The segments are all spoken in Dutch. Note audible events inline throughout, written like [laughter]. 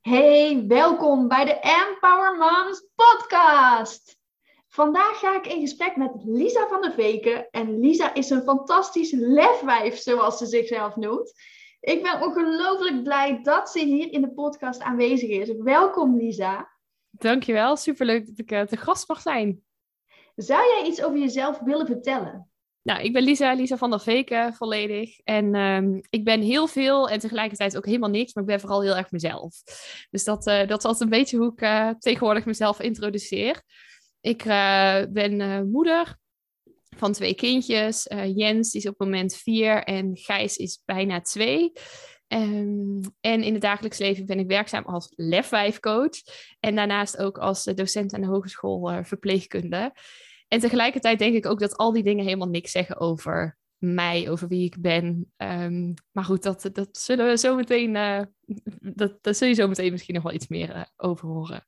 Hey, welkom bij de Empower Moms podcast. Vandaag ga ik in gesprek met Lisa van der Veken. En Lisa is een fantastisch lefwijf, zoals ze zichzelf noemt. Ik ben ongelooflijk blij dat ze hier in de podcast aanwezig is. Welkom Lisa. Dankjewel, superleuk dat ik uh, te gast mag zijn. Zou jij iets over jezelf willen vertellen? Nou, ik ben Lisa, Lisa van der Veken, volledig. En um, ik ben heel veel en tegelijkertijd ook helemaal niks, maar ik ben vooral heel erg mezelf. Dus dat, uh, dat is altijd een beetje hoe ik uh, tegenwoordig mezelf introduceer. Ik uh, ben moeder van twee kindjes. Jens is op het moment vier en Gijs is bijna twee. Um, en in het dagelijks leven ben ik werkzaam als lefwijfcoach. En daarnaast ook als docent aan de hogeschool verpleegkunde. En tegelijkertijd denk ik ook dat al die dingen helemaal niks zeggen over mij, over wie ik ben. Um, maar goed, dat, dat zullen we zo meteen, uh, dat, dat zul je zo meteen misschien nog wel iets meer uh, over horen.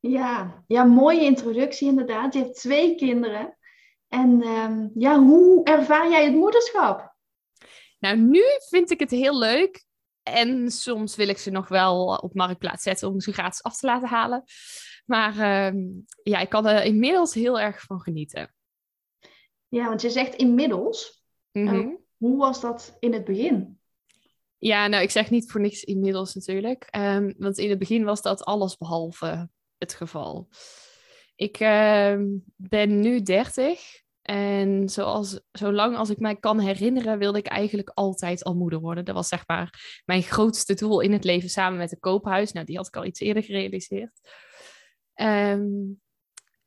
Ja, ja, mooie introductie inderdaad. Je hebt twee kinderen. En um, ja, hoe ervaar jij het moederschap? Nou, nu vind ik het heel leuk. En soms wil ik ze nog wel op marktplaats zetten om ze gratis af te laten halen. Maar uh, ja, ik kan er inmiddels heel erg van genieten. Ja, want je zegt inmiddels. Mm -hmm. hoe was dat in het begin? Ja, nou, ik zeg niet voor niks inmiddels natuurlijk. Um, want in het begin was dat alles behalve het geval. Ik uh, ben nu 30 en zoals, zolang als ik mij kan herinneren, wilde ik eigenlijk altijd al moeder worden. Dat was zeg maar mijn grootste doel in het leven samen met een koophuis. Nou, die had ik al iets eerder gerealiseerd. Um,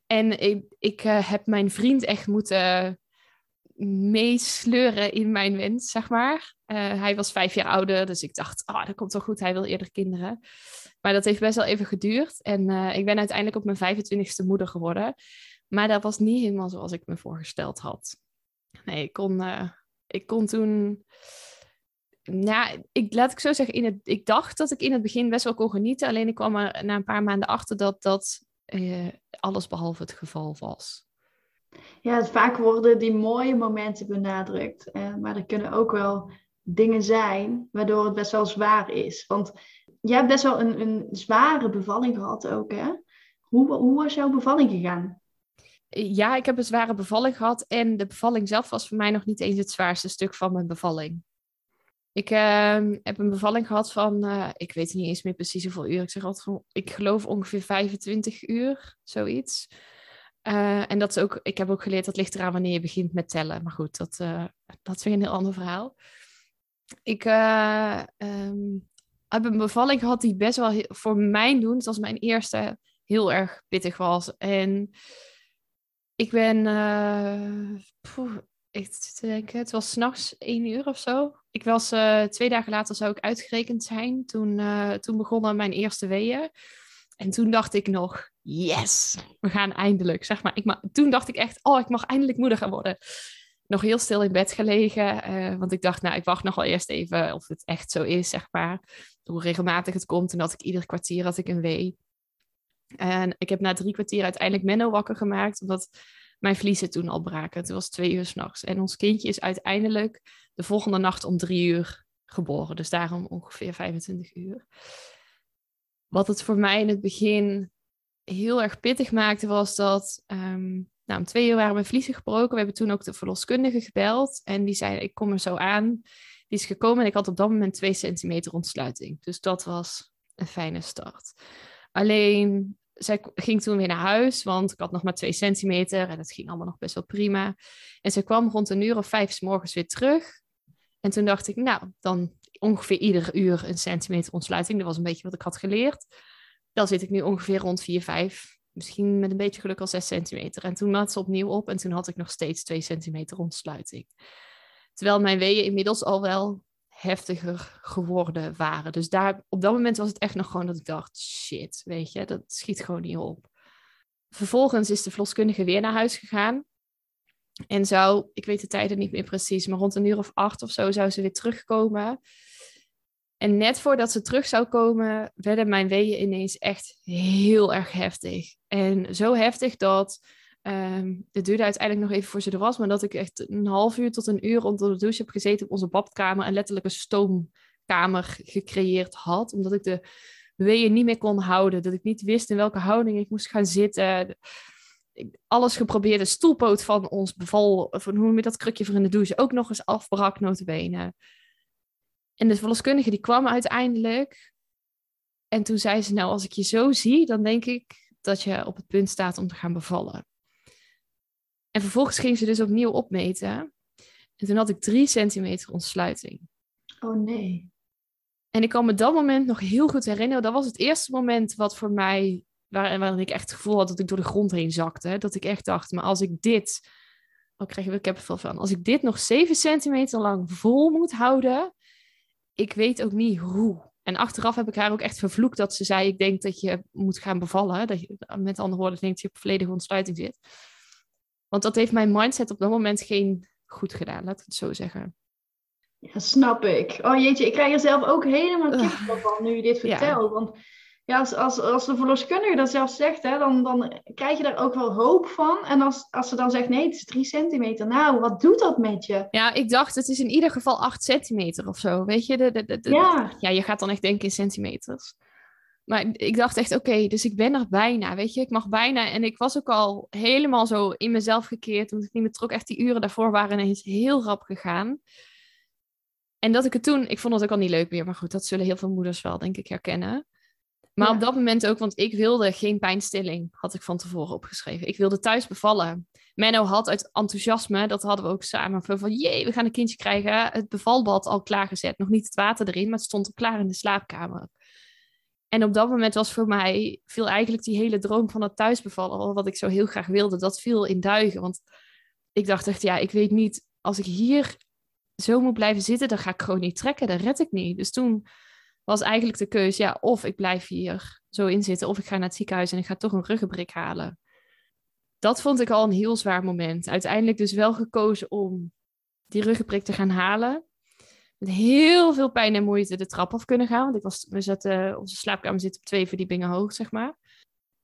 en ik, ik uh, heb mijn vriend echt moeten meesleuren in mijn wens, zeg maar. Uh, hij was vijf jaar ouder, dus ik dacht, oh, dat komt wel goed, hij wil eerder kinderen. Maar dat heeft best wel even geduurd. En uh, ik ben uiteindelijk op mijn 25ste moeder geworden. Maar dat was niet helemaal zoals ik me voorgesteld had. Nee, ik kon, ik kon toen nou, ik, laat ik zo zeggen, in het, ik dacht dat ik in het begin best wel kon genieten. Alleen ik kwam er na een paar maanden achter dat dat uh, alles behalve het geval was. Ja, vaak worden die mooie momenten benadrukt. Uh, maar er kunnen ook wel dingen zijn waardoor het best wel zwaar is. Want jij hebt best wel een, een zware bevalling gehad ook, hè? Hoe, hoe was jouw bevalling gegaan? Ja, ik heb een zware bevalling gehad. En de bevalling zelf was voor mij nog niet eens het zwaarste stuk van mijn bevalling. Ik uh, heb een bevalling gehad van, uh, ik weet niet eens meer precies hoeveel uur. Ik zeg altijd van, ik geloof ongeveer 25 uur, zoiets. Uh, en dat is ook, ik heb ook geleerd, dat ligt eraan wanneer je begint met tellen. Maar goed, dat, eh, dat is weer een heel ander verhaal. Ik um, heb een bevalling gehad die best wel voor mijn doen, zoals mijn eerste, heel erg pittig was. En ik ben, ik denk, het was s'nachts één uur of zo. Ik was uh, twee dagen later zou ik uitgerekend zijn. Toen, uh, toen begonnen mijn eerste weeën. En toen dacht ik nog, yes, we gaan eindelijk. Zeg maar, ik ma toen dacht ik echt, oh, ik mag eindelijk moeder gaan worden. Nog heel stil in bed gelegen. Uh, want ik dacht, nou, ik wacht nog wel eerst even of het echt zo is, zeg maar. Hoe regelmatig het komt. En dat ik ieder kwartier had ik een wee. En ik heb na drie kwartier uiteindelijk Menno wakker gemaakt. Omdat mijn vliezen toen al braken. Het was twee uur s'nachts. En ons kindje is uiteindelijk de volgende nacht om drie uur geboren. Dus daarom ongeveer 25 uur. Wat het voor mij in het begin heel erg pittig maakte, was dat um, nou, om twee uur waren mijn vliezen gebroken. We hebben toen ook de verloskundige gebeld. En die zei, ik kom er zo aan. Die is gekomen en ik had op dat moment twee centimeter ontsluiting. Dus dat was een fijne start. Alleen zij ging toen weer naar huis, want ik had nog maar twee centimeter en het ging allemaal nog best wel prima. En ze kwam rond een uur of vijf s morgens weer terug. En toen dacht ik, nou, dan ongeveer ieder uur een centimeter ontsluiting. Dat was een beetje wat ik had geleerd. Dan zit ik nu ongeveer rond 4, 5, misschien met een beetje geluk al 6 centimeter. En toen had ze opnieuw op en toen had ik nog steeds 2 centimeter ontsluiting. Terwijl mijn weeën inmiddels al wel heftiger geworden waren. Dus daar, op dat moment was het echt nog gewoon dat ik dacht, shit, weet je, dat schiet gewoon niet op. Vervolgens is de verloskundige weer naar huis gegaan. En zou, ik weet de tijden niet meer precies, maar rond een uur of acht of zo zou ze weer terugkomen. En net voordat ze terug zou komen, werden mijn weeën ineens echt heel erg heftig. En zo heftig dat Um, het duurde uiteindelijk nog even voor ze er was, maar dat ik echt een half uur tot een uur onder de douche heb gezeten op onze badkamer en letterlijk een stoomkamer gecreëerd had, omdat ik de weeën niet meer kon houden. Dat ik niet wist in welke houding ik moest gaan zitten. Ik, alles geprobeerd. De stoelpoot van ons beval, van hoe je dat krukje voor in de douche, ook nog eens afbrak, notabene. En de verloskundige die kwam uiteindelijk. En toen zei ze, nou, als ik je zo zie, dan denk ik dat je op het punt staat om te gaan bevallen. En vervolgens ging ze dus opnieuw opmeten. En toen had ik drie centimeter ontsluiting. Oh nee. En ik kan me dat moment nog heel goed herinneren. Dat was het eerste moment wat voor mij, waar, waarin ik echt het gevoel had dat ik door de grond heen zakte. Dat ik echt dacht, maar als ik dit, oh krijg ik er veel van, als ik dit nog zeven centimeter lang vol moet houden, ik weet ook niet hoe. En achteraf heb ik haar ook echt vervloekt dat ze zei, ik denk dat je moet gaan bevallen. Dat je, met andere woorden, ik denk dat je op volledige ontsluiting zit. Want dat heeft mijn mindset op dat moment geen goed gedaan, laat ik het zo zeggen. Ja, snap ik. Oh jeetje, ik krijg er zelf ook helemaal kippenvel van nu je dit vertelt. Want ja, als, als, als de verloskundige dat zelf zegt, hè, dan, dan krijg je daar ook wel hoop van. En als, als ze dan zegt, nee, het is drie centimeter. Nou, wat doet dat met je? Ja, ik dacht, het is in ieder geval acht centimeter of zo. Weet je, de, de, de, ja. ja, je gaat dan echt denken in centimeters. Maar ik dacht echt, oké, dus ik ben er bijna, weet je. Ik mag bijna. En ik was ook al helemaal zo in mezelf gekeerd. Want ik niet meer trok. Echt die uren daarvoor waren ineens heel rap gegaan. En dat ik het toen, ik vond het ook al niet leuk meer. Maar goed, dat zullen heel veel moeders wel, denk ik, herkennen. Maar op dat moment ook, want ik wilde geen pijnstilling, had ik van tevoren opgeschreven. Ik wilde thuis bevallen. Menno had uit enthousiasme, dat hadden we ook samen, van jee, we gaan een kindje krijgen. Het bevalbad al klaargezet. Nog niet het water erin, maar het stond al klaar in de slaapkamer. En op dat moment was voor mij, viel eigenlijk die hele droom van het thuisbevallen, wat ik zo heel graag wilde, dat viel in duigen. Want ik dacht echt, ja, ik weet niet, als ik hier zo moet blijven zitten, dan ga ik gewoon niet trekken, dan red ik niet. Dus toen was eigenlijk de keuze, ja, of ik blijf hier zo in zitten, of ik ga naar het ziekenhuis en ik ga toch een ruggenprik halen. Dat vond ik al een heel zwaar moment. Uiteindelijk dus wel gekozen om die ruggenprik te gaan halen met heel veel pijn en moeite de trap af kunnen gaan. Want ik was, we zaten, onze slaapkamer zit op twee verdiepingen hoog, zeg maar.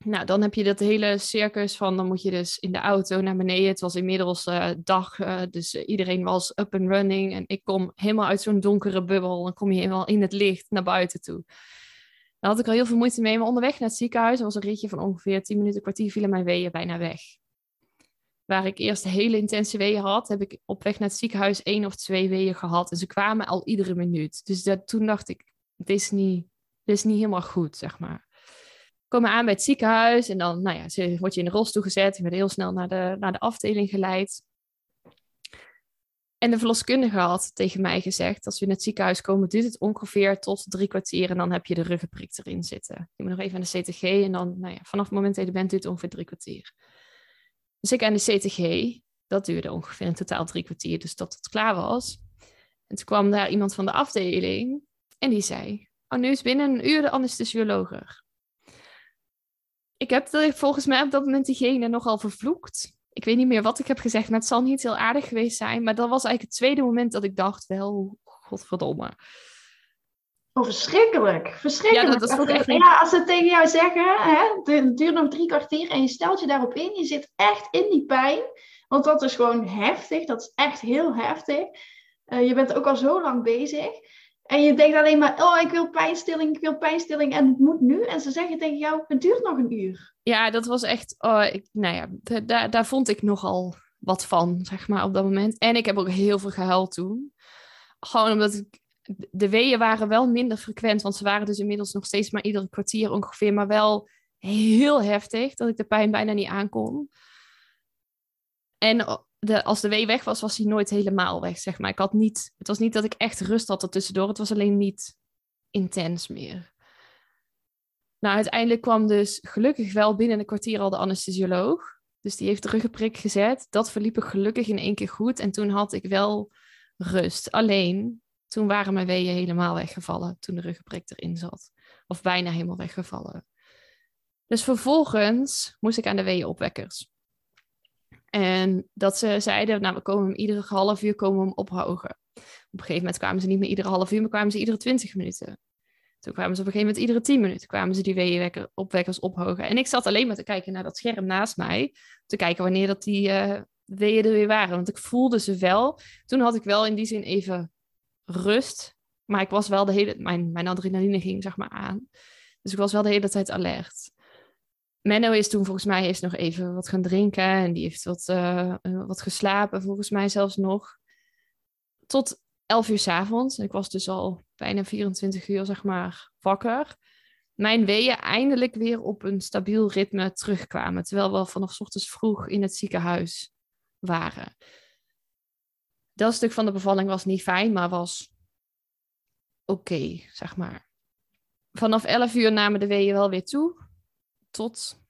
Nou, dan heb je dat hele circus van, dan moet je dus in de auto naar beneden. Het was inmiddels uh, dag, uh, dus iedereen was up and running. En ik kom helemaal uit zo'n donkere bubbel. Dan kom je helemaal in het licht naar buiten toe. Daar had ik al heel veel moeite mee. Maar onderweg naar het ziekenhuis, was een ritje van ongeveer 10 minuten, kwartier, vielen mijn weeën bijna weg waar ik eerst hele intense weeën had, heb ik op weg naar het ziekenhuis één of twee weeën gehad. En ze kwamen al iedere minuut. Dus dat, toen dacht ik, dit is, niet, dit is niet helemaal goed, zeg maar. Komen aan bij het ziekenhuis en dan nou ja, ze, word je in de rolstoel gezet. Je wordt heel snel naar de, naar de afdeling geleid. En de verloskundige had tegen mij gezegd, als we in het ziekenhuis komen, duurt het ongeveer tot drie kwartier en dan heb je de ruggenprik erin zitten. Je moet nog even aan de CTG en dan, nou ja, vanaf het moment dat je bent, duurt het ongeveer drie kwartier. Dus ik aan de CTG, dat duurde ongeveer in totaal drie kwartier, dus tot het klaar was. En toen kwam daar iemand van de afdeling en die zei, oh, nu is binnen een uur de anesthesioloog er. Ik heb volgens mij op dat moment diegene nogal vervloekt. Ik weet niet meer wat ik heb gezegd, maar het zal niet heel aardig geweest zijn. Maar dat was eigenlijk het tweede moment dat ik dacht, wel, godverdomme. Oh, verschrikkelijk. Verschrikkelijk. Ja, dat is ook echt ja, als ze tegen jou zeggen, hè, het duurt nog drie kwartier en je stelt je daarop in, je zit echt in die pijn. Want dat is gewoon heftig, dat is echt heel heftig. Uh, je bent ook al zo lang bezig. En je denkt alleen maar, oh, ik wil pijnstilling, ik wil pijnstilling en het moet nu. En ze zeggen tegen jou, het duurt nog een uur. Ja, dat was echt, oh, ik, nou ja, daar, daar vond ik nogal wat van, zeg maar, op dat moment. En ik heb ook heel veel gehuild toen. Gewoon omdat ik de weeën waren wel minder frequent, want ze waren dus inmiddels nog steeds maar iedere kwartier ongeveer, maar wel heel heftig, dat ik de pijn bijna niet aankon. En de, als de wee weg was, was hij nooit helemaal weg, zeg maar. Ik had niet, het was niet dat ik echt rust had ertussendoor, het was alleen niet intens meer. Nou, uiteindelijk kwam dus gelukkig wel binnen een kwartier al de anesthesioloog. Dus die heeft de ruggenprik gezet. Dat verliep gelukkig in één keer goed. En toen had ik wel rust. Alleen, toen waren mijn weeën helemaal weggevallen toen de ruggenprik erin zat. Of bijna helemaal weggevallen. Dus vervolgens moest ik aan de weeënopwekkers. En dat ze zeiden, nou, we komen hem iedere half uur komen we hem ophogen. Op een gegeven moment kwamen ze niet meer iedere half uur, maar kwamen ze iedere twintig minuten. Toen kwamen ze op een gegeven moment iedere tien minuten kwamen ze die weeënopwekkers ophogen. En ik zat alleen maar te kijken naar dat scherm naast mij. Te kijken wanneer dat die uh, weeën er weer waren. Want ik voelde ze wel. Toen had ik wel in die zin even rust. Maar ik was wel de hele... Mijn, mijn adrenaline ging zeg maar aan. Dus ik was wel de hele tijd alert. Menno is toen volgens mij heeft nog even wat gaan drinken en die heeft wat, uh, wat geslapen, volgens mij zelfs nog. Tot 11 uur s avonds. Ik was dus al bijna 24 uur, zeg maar, wakker. Mijn weeën eindelijk weer op een stabiel ritme terugkwamen. Terwijl we vanaf s ochtends vroeg in het ziekenhuis waren. Dat stuk van de bevalling was niet fijn, maar was oké, zeg maar. Vanaf 11 uur namen de weeën wel weer toe. Tot,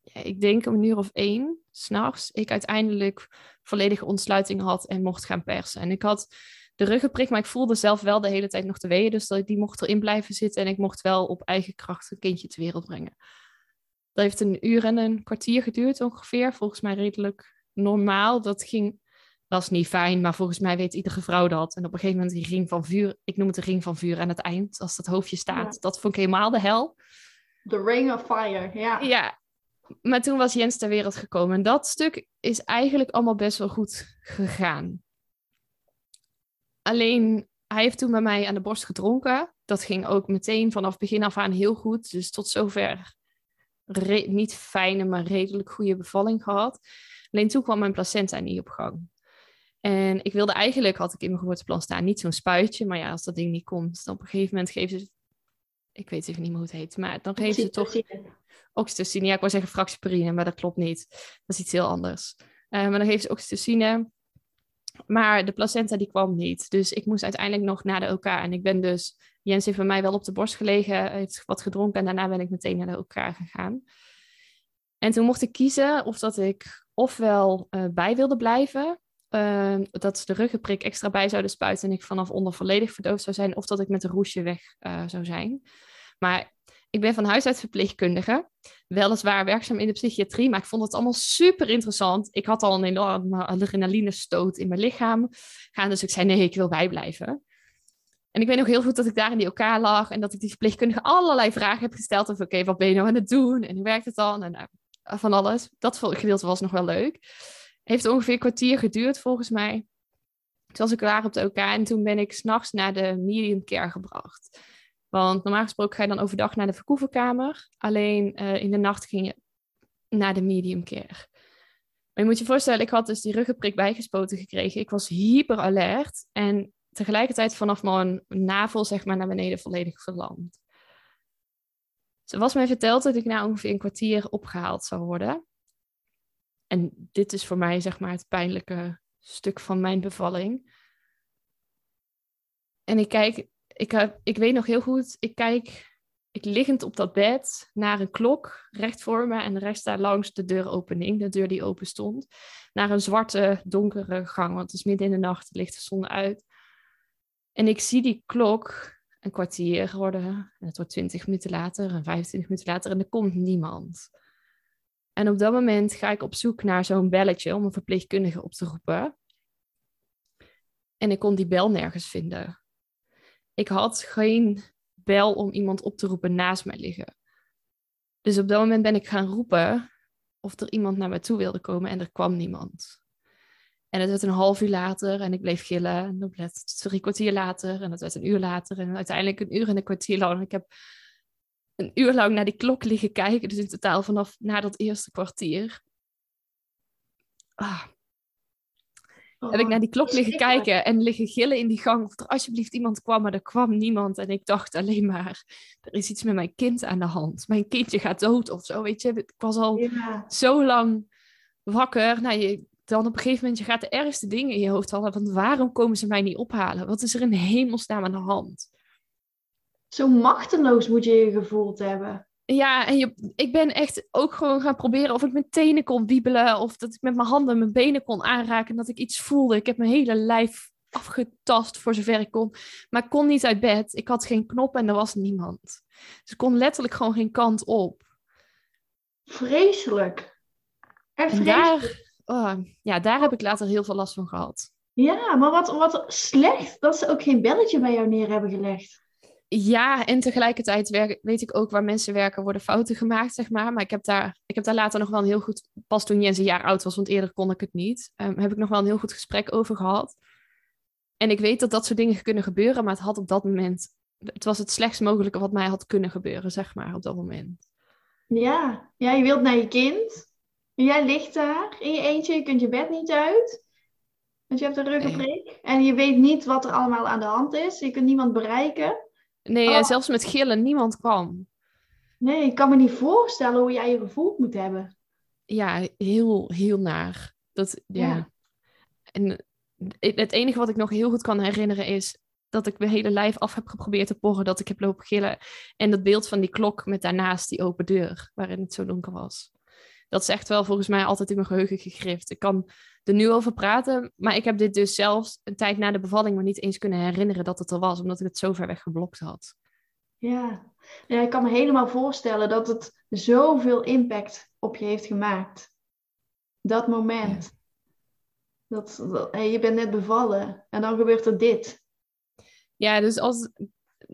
ja, ik denk een uur of één s'nachts. Ik uiteindelijk volledige ontsluiting had en mocht gaan persen. En ik had de ruggenprik, maar ik voelde zelf wel de hele tijd nog de weeën. Dus die mocht erin blijven zitten en ik mocht wel op eigen kracht een kindje ter wereld brengen. Dat heeft een uur en een kwartier geduurd ongeveer. Volgens mij redelijk normaal. Dat ging dat is niet fijn, maar volgens mij weet iedere vrouw dat. En op een gegeven moment die ring van vuur, ik noem het de ring van vuur aan het eind, als dat hoofdje staat. Dat vond ik helemaal de hel. The ring of fire, ja. Ja, maar toen was Jens ter wereld gekomen. En dat stuk is eigenlijk allemaal best wel goed gegaan. Alleen, hij heeft toen bij mij aan de borst gedronken. Dat ging ook meteen vanaf begin af aan heel goed. Dus tot zover niet fijne, maar redelijk goede bevalling gehad. Alleen toen kwam mijn placenta niet op gang. En ik wilde eigenlijk, had ik in mijn geboorteplan staan, niet zo'n spuitje. Maar ja, als dat ding niet komt, dan op een gegeven moment geven ze... Ik weet even niet meer hoe het heet, maar dan geven ze toch... Oxytocine. Ja, ik wou zeggen fractieperine, maar dat klopt niet. Dat is iets heel anders. Uh, maar dan geven ze oxytocine. Maar de placenta die kwam niet. Dus ik moest uiteindelijk nog naar de OK. En ik ben dus... Jens heeft bij mij wel op de borst gelegen, heeft wat gedronken. En daarna ben ik meteen naar de OK gegaan. En toen mocht ik kiezen of dat ik ofwel uh, bij wilde blijven uh, dat ze de ruggenprik extra bij zouden spuiten en ik vanaf onder volledig verdoofd zou zijn, of dat ik met een roesje weg uh, zou zijn. Maar ik ben van huis uit verpleegkundige, weliswaar werkzaam in de psychiatrie, maar ik vond het allemaal super interessant. Ik had al een enorme adrenaline stoot in mijn lichaam gaan, dus ik zei nee, ik wil bijblijven. En ik weet nog heel goed dat ik daar in die elkaar lag en dat ik die verpleegkundige allerlei vragen heb gesteld over, oké, wat ben je nou aan het doen en hoe werkt het dan en uh, van alles. Dat gedeelte was nog wel leuk. Heeft ongeveer een kwartier geduurd volgens mij. Toen was ik klaar op de OK en toen ben ik s'nachts naar de medium care gebracht. Want normaal gesproken ga je dan overdag naar de verkoevenkamer. Alleen uh, in de nacht ging je naar de medium care. Maar je moet je voorstellen, ik had dus die ruggenprik bijgespoten gekregen. Ik was hyper alert en tegelijkertijd vanaf mijn navel zeg maar naar beneden volledig verlamd. Ze was mij verteld dat ik na ongeveer een kwartier opgehaald zou worden. En dit is voor mij zeg maar het pijnlijke stuk van mijn bevalling. En ik kijk, ik, ik weet nog heel goed, ik kijk, ik liggend op dat bed naar een klok recht voor me en rechts daar langs de deuropening, de deur die open stond, naar een zwarte, donkere gang, want het is midden in de nacht, de lichten stonden uit. En ik zie die klok een kwartier worden, en het wordt twintig minuten later en 25 minuten later en er komt niemand. En op dat moment ga ik op zoek naar zo'n belletje om een verpleegkundige op te roepen. En ik kon die bel nergens vinden. Ik had geen bel om iemand op te roepen naast mij liggen. Dus op dat moment ben ik gaan roepen of er iemand naar mij toe wilde komen en er kwam niemand. En het werd een half uur later en ik bleef gillen. En dat werd drie kwartier later en het werd een uur later en uiteindelijk een uur en een kwartier lang. Ik heb een uur lang naar die klok liggen kijken. Dus in totaal vanaf na dat eerste kwartier. Ah. heb ik naar die klok liggen kijken en liggen gillen in die gang. Of er alsjeblieft iemand kwam, maar er kwam niemand. En ik dacht alleen maar, er is iets met mijn kind aan de hand. Mijn kindje gaat dood of zo, weet je. Ik was al zo lang wakker. Nou, je, dan op een gegeven moment, je gaat de ergste dingen in je hoofd halen. Want waarom komen ze mij niet ophalen? Wat is er in hemelsnaam aan de hand? Zo machteloos moet je je gevoeld hebben. Ja, en je, ik ben echt ook gewoon gaan proberen of ik mijn tenen kon wiebelen. Of dat ik met mijn handen mijn benen kon aanraken. En dat ik iets voelde. Ik heb mijn hele lijf afgetast voor zover ik kon. Maar ik kon niet uit bed. Ik had geen knop en er was niemand. Dus ik kon letterlijk gewoon geen kant op. Vreselijk. En, vreselijk. daar, oh, ja, daar heb ik later heel veel last van gehad. Ja, maar wat, wat slecht dat ze ook geen belletje bij jou neer hebben gelegd. Ja, en tegelijkertijd werk, weet ik ook waar mensen werken, worden fouten gemaakt, zeg maar. Maar ik heb daar, ik heb daar later nog wel een heel goed, pas toen Jens een jaar oud was, want eerder kon ik het niet, um, heb ik nog wel een heel goed gesprek over gehad. En ik weet dat dat soort dingen kunnen gebeuren, maar het had op dat moment het was het slechtst mogelijke wat mij had kunnen gebeuren, zeg maar, op dat moment. Ja, ja je wilt naar je kind. Jij ligt daar in je eentje, je kunt je bed niet uit. Want je hebt een ruggenprik. En je weet niet wat er allemaal aan de hand is. Je kunt niemand bereiken. Nee, Oh. en zelfs met gillen, niemand kwam. Nee, ik kan me niet voorstellen hoe jij je gevoeld moet hebben. Ja, heel, heel naar. Dat, ja. Ja. En het enige wat ik nog heel goed kan herinneren is dat ik mijn hele lijf af heb geprobeerd te porren, dat ik heb lopen gillen. En dat beeld van die klok met daarnaast die open deur, waarin het zo donker was. Dat is echt wel volgens mij altijd in mijn geheugen gegrift. Ik kan er nu over praten, maar ik heb dit dus zelfs een tijd na de bevalling me niet eens kunnen herinneren dat het er was, omdat ik het zo ver weg geblokt had. Ja. ja, ik kan me helemaal voorstellen dat het zoveel impact op je heeft gemaakt. Dat moment. Dat, je bent net bevallen en dan gebeurt er dit. Ja, dus als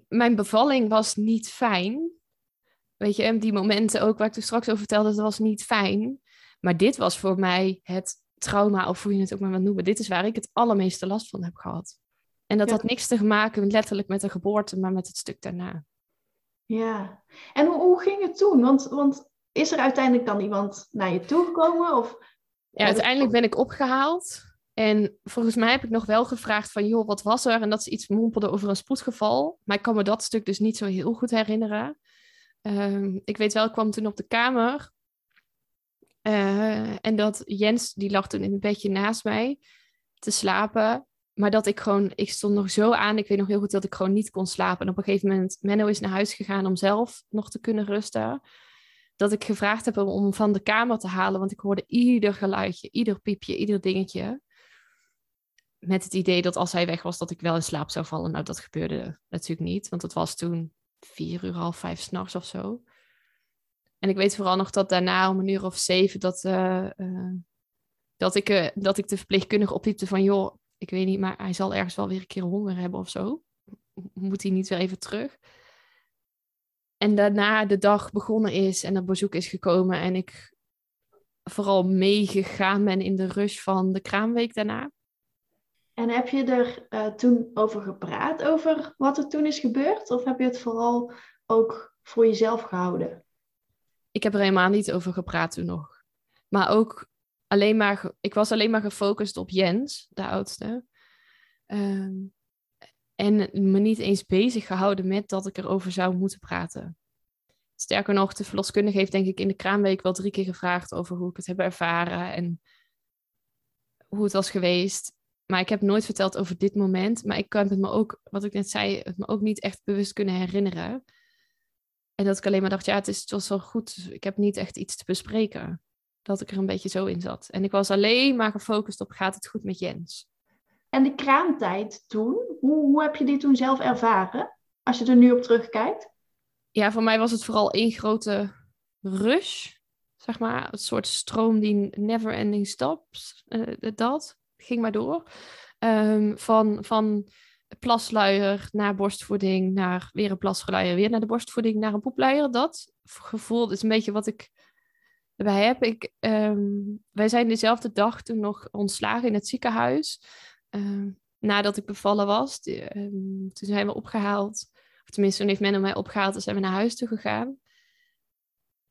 mijn bevalling was niet fijn. Weet je, en die momenten ook waar ik er straks over vertelde, dat was niet fijn. Maar dit was voor mij het trauma, of hoe je het ook maar wilt noemen. Dit is waar ik het allermeeste last van heb gehad. En dat Ja. had niks te maken letterlijk met de geboorte, maar met het stuk daarna. Ja. En hoe, hoe ging het toen? Want, want is er uiteindelijk dan iemand naar je toegekomen? Of Ja, uiteindelijk ben ik opgehaald. En volgens mij heb ik nog wel gevraagd van, joh, wat was er? En dat ze iets mompelde over een spoedgeval. Maar ik kan me dat stuk dus niet zo heel goed herinneren. Ehm, ik weet wel, ik kwam toen op de kamer. Eh, en dat Jens, die lag toen in het bedje naast mij te slapen. Maar dat ik gewoon, ik stond nog zo aan. Ik weet nog heel goed dat ik gewoon niet kon slapen. En op een gegeven moment, Menno is naar huis gegaan om zelf nog te kunnen rusten. Dat ik gevraagd heb om van de kamer te halen. Want ik hoorde ieder geluidje, ieder piepje, ieder dingetje. Met het idee dat als hij weg was, dat ik wel in slaap zou vallen. Nou, dat gebeurde natuurlijk niet. Want het was toen vier uur, half vijf s'nachts of zo. En ik weet vooral nog dat daarna om een uur of zeven dat, eh, eh, dat, ik, eh, dat ik de verpleegkundige opliepte van joh, ik weet niet, maar hij zal ergens wel weer een keer honger hebben of zo. Moet hij niet weer even terug? En daarna de dag begonnen is en dat bezoek is gekomen en ik vooral meegegaan ben in de rush van de kraamweek daarna. En heb je er eh, toen over gepraat, over wat er toen is gebeurd? Of heb je het vooral ook voor jezelf gehouden? Ik heb er helemaal niet over gepraat toen nog. Maar ook alleen maar, ik was alleen maar gefocust op Jens, de oudste. Ehm, en me niet eens bezig gehouden met dat ik erover zou moeten praten. Sterker nog, de verloskundige heeft denk ik in de kraamweek wel drie keer gevraagd over hoe ik het heb ervaren en hoe het was geweest. Maar ik heb nooit verteld over dit moment. Maar ik kan het me ook, wat ik net zei, het me ook niet echt bewust kunnen herinneren. En dat ik alleen maar dacht, ja, het, is, het was wel goed. Ik heb niet echt iets te bespreken. Dat ik er een beetje zo in zat. En ik was alleen maar gefocust op, gaat het goed met Jens? En de kraamtijd toen, hoe, hoe heb je die toen zelf ervaren? Als je er nu op terugkijkt. Ja, voor mij was het vooral één grote rush. Zeg maar, een soort stroom die never ending stops. eh, dat ging maar door. Ehm, van, van plasluier naar borstvoeding, naar weer een plasluier, weer naar de borstvoeding, naar een poepluier. Dat gevoel is een beetje wat ik erbij heb. Ik, ehm, wij zijn dezelfde dag toen nog ontslagen in het ziekenhuis. Ehm, nadat ik bevallen was. Toen zijn we opgehaald. Of tenminste, toen heeft Menno mij opgehaald en zijn we naar huis toe gegaan.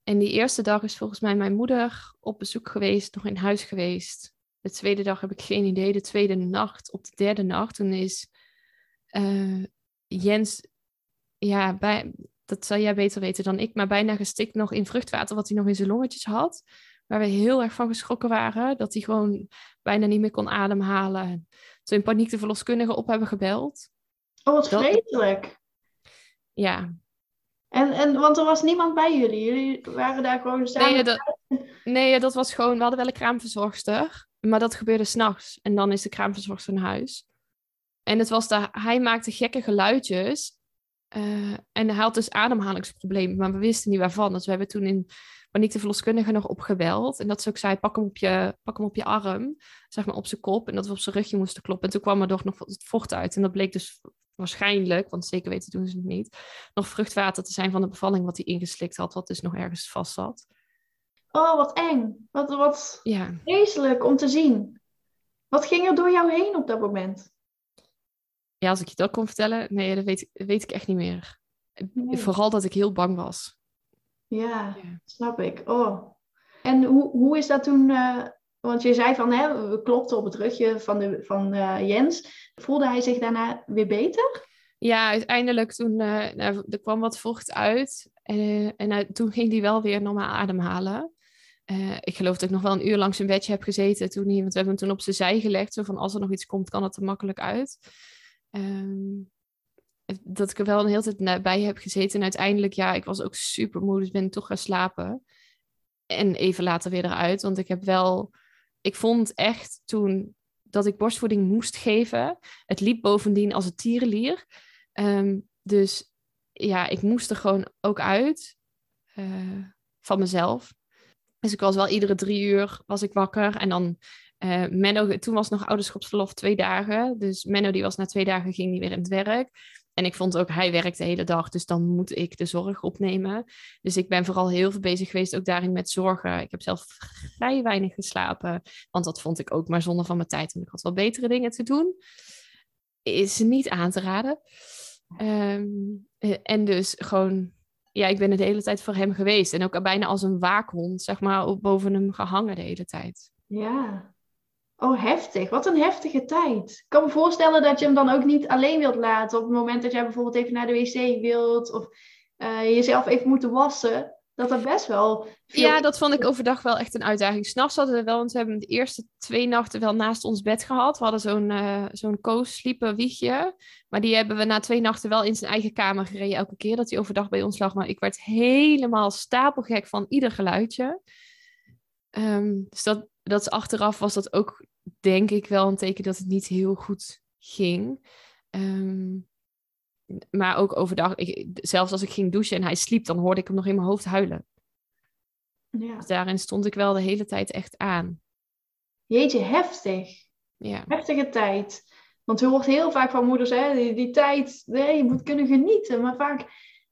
En die eerste dag is volgens mij mijn moeder op bezoek geweest, nog in huis geweest. De tweede dag heb ik geen idee. De tweede nacht, op de derde nacht, toen is eh, Jens, ja, bij, dat zal jij beter weten dan ik, maar bijna gestikt nog in vruchtwater wat hij nog in zijn longetjes had. Waar we heel erg van geschrokken waren, dat hij gewoon bijna niet meer kon ademhalen. Toen in paniek de verloskundige op hebben gebeld. Oh, wat Dat- vreselijk. Ja, En, en, want er was niemand bij jullie. Jullie waren daar gewoon samen. nee, dat, nee, dat was gewoon, we hadden wel een kraamverzorgster, maar dat gebeurde s'nachts. En dan is de kraamverzorgster naar huis. En het was daar, hij maakte gekke geluidjes. eh, en hij had dus ademhalingsproblemen, maar we wisten niet waarvan. Dus we hebben toen in paniek de verloskundige nog opgebeld. En dat ze ook zei, pak hem op je, pak hem op je arm, zeg maar op zijn kop. En dat we op zijn rugje moesten kloppen. En toen kwam er toch nog wat vocht uit. En dat bleek dus waarschijnlijk, want zeker weten doen ze het niet, nog vruchtwater te zijn van de bevalling wat hij ingeslikt had, wat dus nog ergens vast zat. Oh, wat eng. Wat, wat Ja, vreselijk om te zien. Wat ging er door jou heen op dat moment? Ja, als ik je dat kon vertellen, nee, dat weet, weet ik echt niet meer. Nee. Vooral dat ik heel bang was. Ja, Ja. snap ik. Oh. En hoe, hoe is dat toen? eh, want je zei van, hè, we klopten op het rugje van, de, van eh, Jens. Voelde hij zich daarna weer beter? Ja, uiteindelijk toen nou, er kwam wat vocht uit. en uit- toen ging hij wel weer normaal ademhalen. Eh, ik geloof dat ik nog wel een uur lang zijn bedje heb gezeten toen hij, want we hebben hem toen op zijn zij gelegd. Zo van als er nog iets komt, kan het er makkelijk uit. Ehm, dat ik er wel een hele tijd bij heb gezeten. En uiteindelijk, ja, ik was ook super moe, dus ben toch gaan slapen. En even later weer eruit, want ik heb wel... Ik vond echt toen dat ik borstvoeding moest geven. Het liep bovendien als een tierenlier. Ehm, dus ja, ik moest er gewoon ook uit eh, van mezelf. Dus ik was wel iedere drie uur was ik wakker. En dan eh, Menno, toen was nog ouderschapsverlof twee dagen. Dus Menno die was na twee dagen ging die weer in het werk. En ik vond ook, hij werkt de hele dag, dus dan moet ik de zorg opnemen. Dus ik ben vooral heel veel bezig geweest ook daarin met zorgen. Ik heb zelf vrij weinig geslapen, want dat vond ik ook maar zonde van mijn tijd. En ik had wel betere dingen te doen. Is niet aan te raden. Ehm, eh, en dus gewoon, ja, ik ben de hele tijd voor hem geweest. En ook bijna als een waakhond, zeg maar, boven hem gehangen de hele tijd. Ja. Oh, heftig. Wat een heftige tijd. Ik kan me voorstellen dat je hem dan ook niet alleen wilt laten op het moment dat jij bijvoorbeeld even naar de wc wilt of eh, jezelf even moet wassen. Dat dat best wel. Ja, dat vond ik overdag wel echt een uitdaging. S'nachts hadden we wel, want we hebben de eerste twee nachten wel naast ons bed gehad. We hadden zo'n eh zo'n co-sleeper wiegje. Maar die hebben we na twee nachten wel in zijn eigen kamer gereden. Elke keer dat hij overdag bij ons lag. Maar ik werd helemaal stapelgek van ieder geluidje. Ehm, dus dat, dat achteraf was dat ook, denk ik, wel een teken dat het niet heel goed ging. Ehm, maar ook overdag, ik, zelfs als ik ging douchen en hij sliep, dan hoorde ik hem nog in mijn hoofd huilen. Ja. Dus daarin stond ik wel de hele tijd echt aan. Jeetje, heftig. Ja, Heftige tijd. Want je hoort heel vaak van moeders, hè, die, die tijd, nee, je moet kunnen genieten. Maar vaak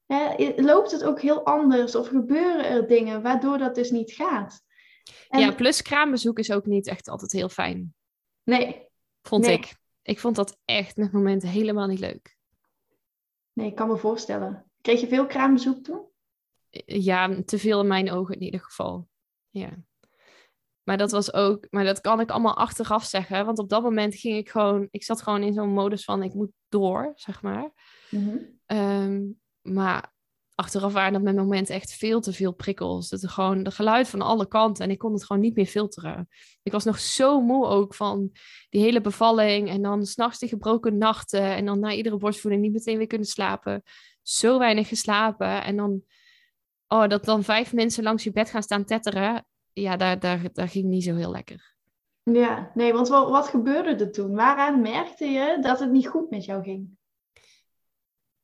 hè, loopt het ook heel anders of gebeuren er dingen waardoor dat dus niet gaat. En- ja plus kraambezoek is ook niet echt altijd heel fijn, Nee, vond Nee. ik. Ik vond dat echt met momenten helemaal niet leuk. Nee, ik kan me voorstellen. Kreeg je veel kraambezoek toen? Ja, te veel in mijn ogen in ieder geval. Ja. Maar dat was ook, maar dat kan ik allemaal achteraf zeggen. Want op dat moment ging ik gewoon, ik zat gewoon in zo'n modus van ik moet door, zeg maar. Ehm, maar achteraf waren dat met momenten echt veel te veel prikkels. Er gewoon de geluid van alle kanten en ik kon het gewoon niet meer filteren. Ik was nog zo moe ook van die hele bevalling en dan s'nachts die gebroken nachten en dan na iedere borstvoeding niet meteen weer kunnen slapen. Zo weinig geslapen en dan, oh, dat dan vijf mensen langs je bed gaan staan tetteren. Ja, daar, daar, daar ging niet zo heel lekker. Ja, nee, want wat, wat gebeurde er toen? Waaraan merkte je dat het niet goed met jou ging?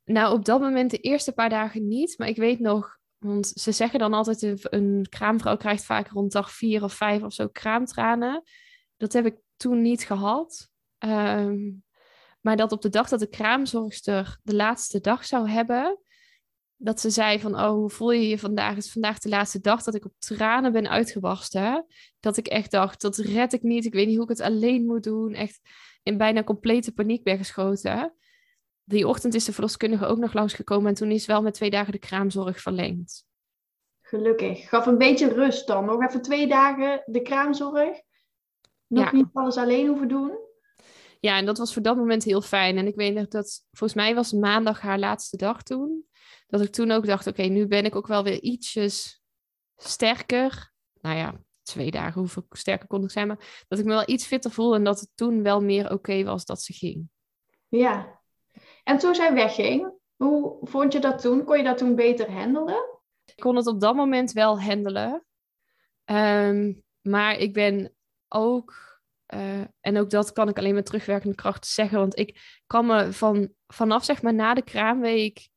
Nou, op dat moment de eerste paar dagen niet. Maar ik weet nog, want ze zeggen dan altijd: een- kraamvrouw krijgt vaak rond dag vier of vijf of zo kraamtranen. Dat heb ik toen niet gehad. Ehm, maar dat op de dag dat de kraamzorgster de laatste dag zou hebben, dat ze zei van, oh, hoe voel je je vandaag? Het is vandaag de laatste dag dat ik op tranen ben uitgebarsten. Dat ik echt dacht, dat red ik niet. Ik weet niet hoe ik het alleen moet doen. Echt in bijna complete paniek ben geschoten. Die ochtend is de verloskundige ook nog langsgekomen en toen is wel met twee dagen de kraamzorg verlengd. Gelukkig. Gaf een beetje rust dan. Nog even twee dagen de kraamzorg. Nog Ja. niet alles alleen hoeven doen. Ja, en dat was voor dat moment heel fijn. En ik weet nog dat, volgens mij was maandag haar laatste dag toen. Dat ik toen ook dacht, oké, nu ben ik ook wel weer ietsjes sterker. Nou ja, twee dagen, hoeveel sterker kon ik zijn. Maar dat ik me wel iets fitter voel en dat het toen wel meer oké was dat ze ging. Ja. En toen zij wegging, hoe vond je dat toen? Kon je dat toen beter handelen? Ik kon het op dat moment wel handelen. Ehm, maar ik ben ook, eh, en ook dat kan ik alleen met terugwerkende kracht zeggen, want ik kan me van, vanaf zeg maar na de kraamweek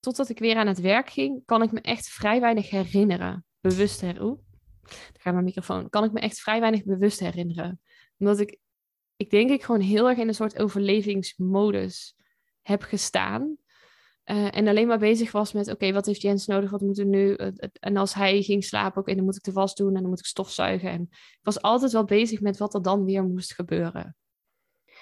totdat ik weer aan het werk ging, kan ik me echt vrij weinig herinneren. Bewust herinneren. Daar gaat mijn microfoon. Kan ik me echt vrij weinig bewust herinneren. Omdat ik, ik denk ik gewoon heel erg in een soort overlevingsmodus heb gestaan. Eh, en alleen maar bezig was met, oké, wat heeft Jens nodig? Wat moeten we nu? Eh, en als hij ging slapen, oké, dan moet ik de was doen en dan moet ik stofzuigen. En ik was altijd wel bezig met wat er dan weer moest gebeuren.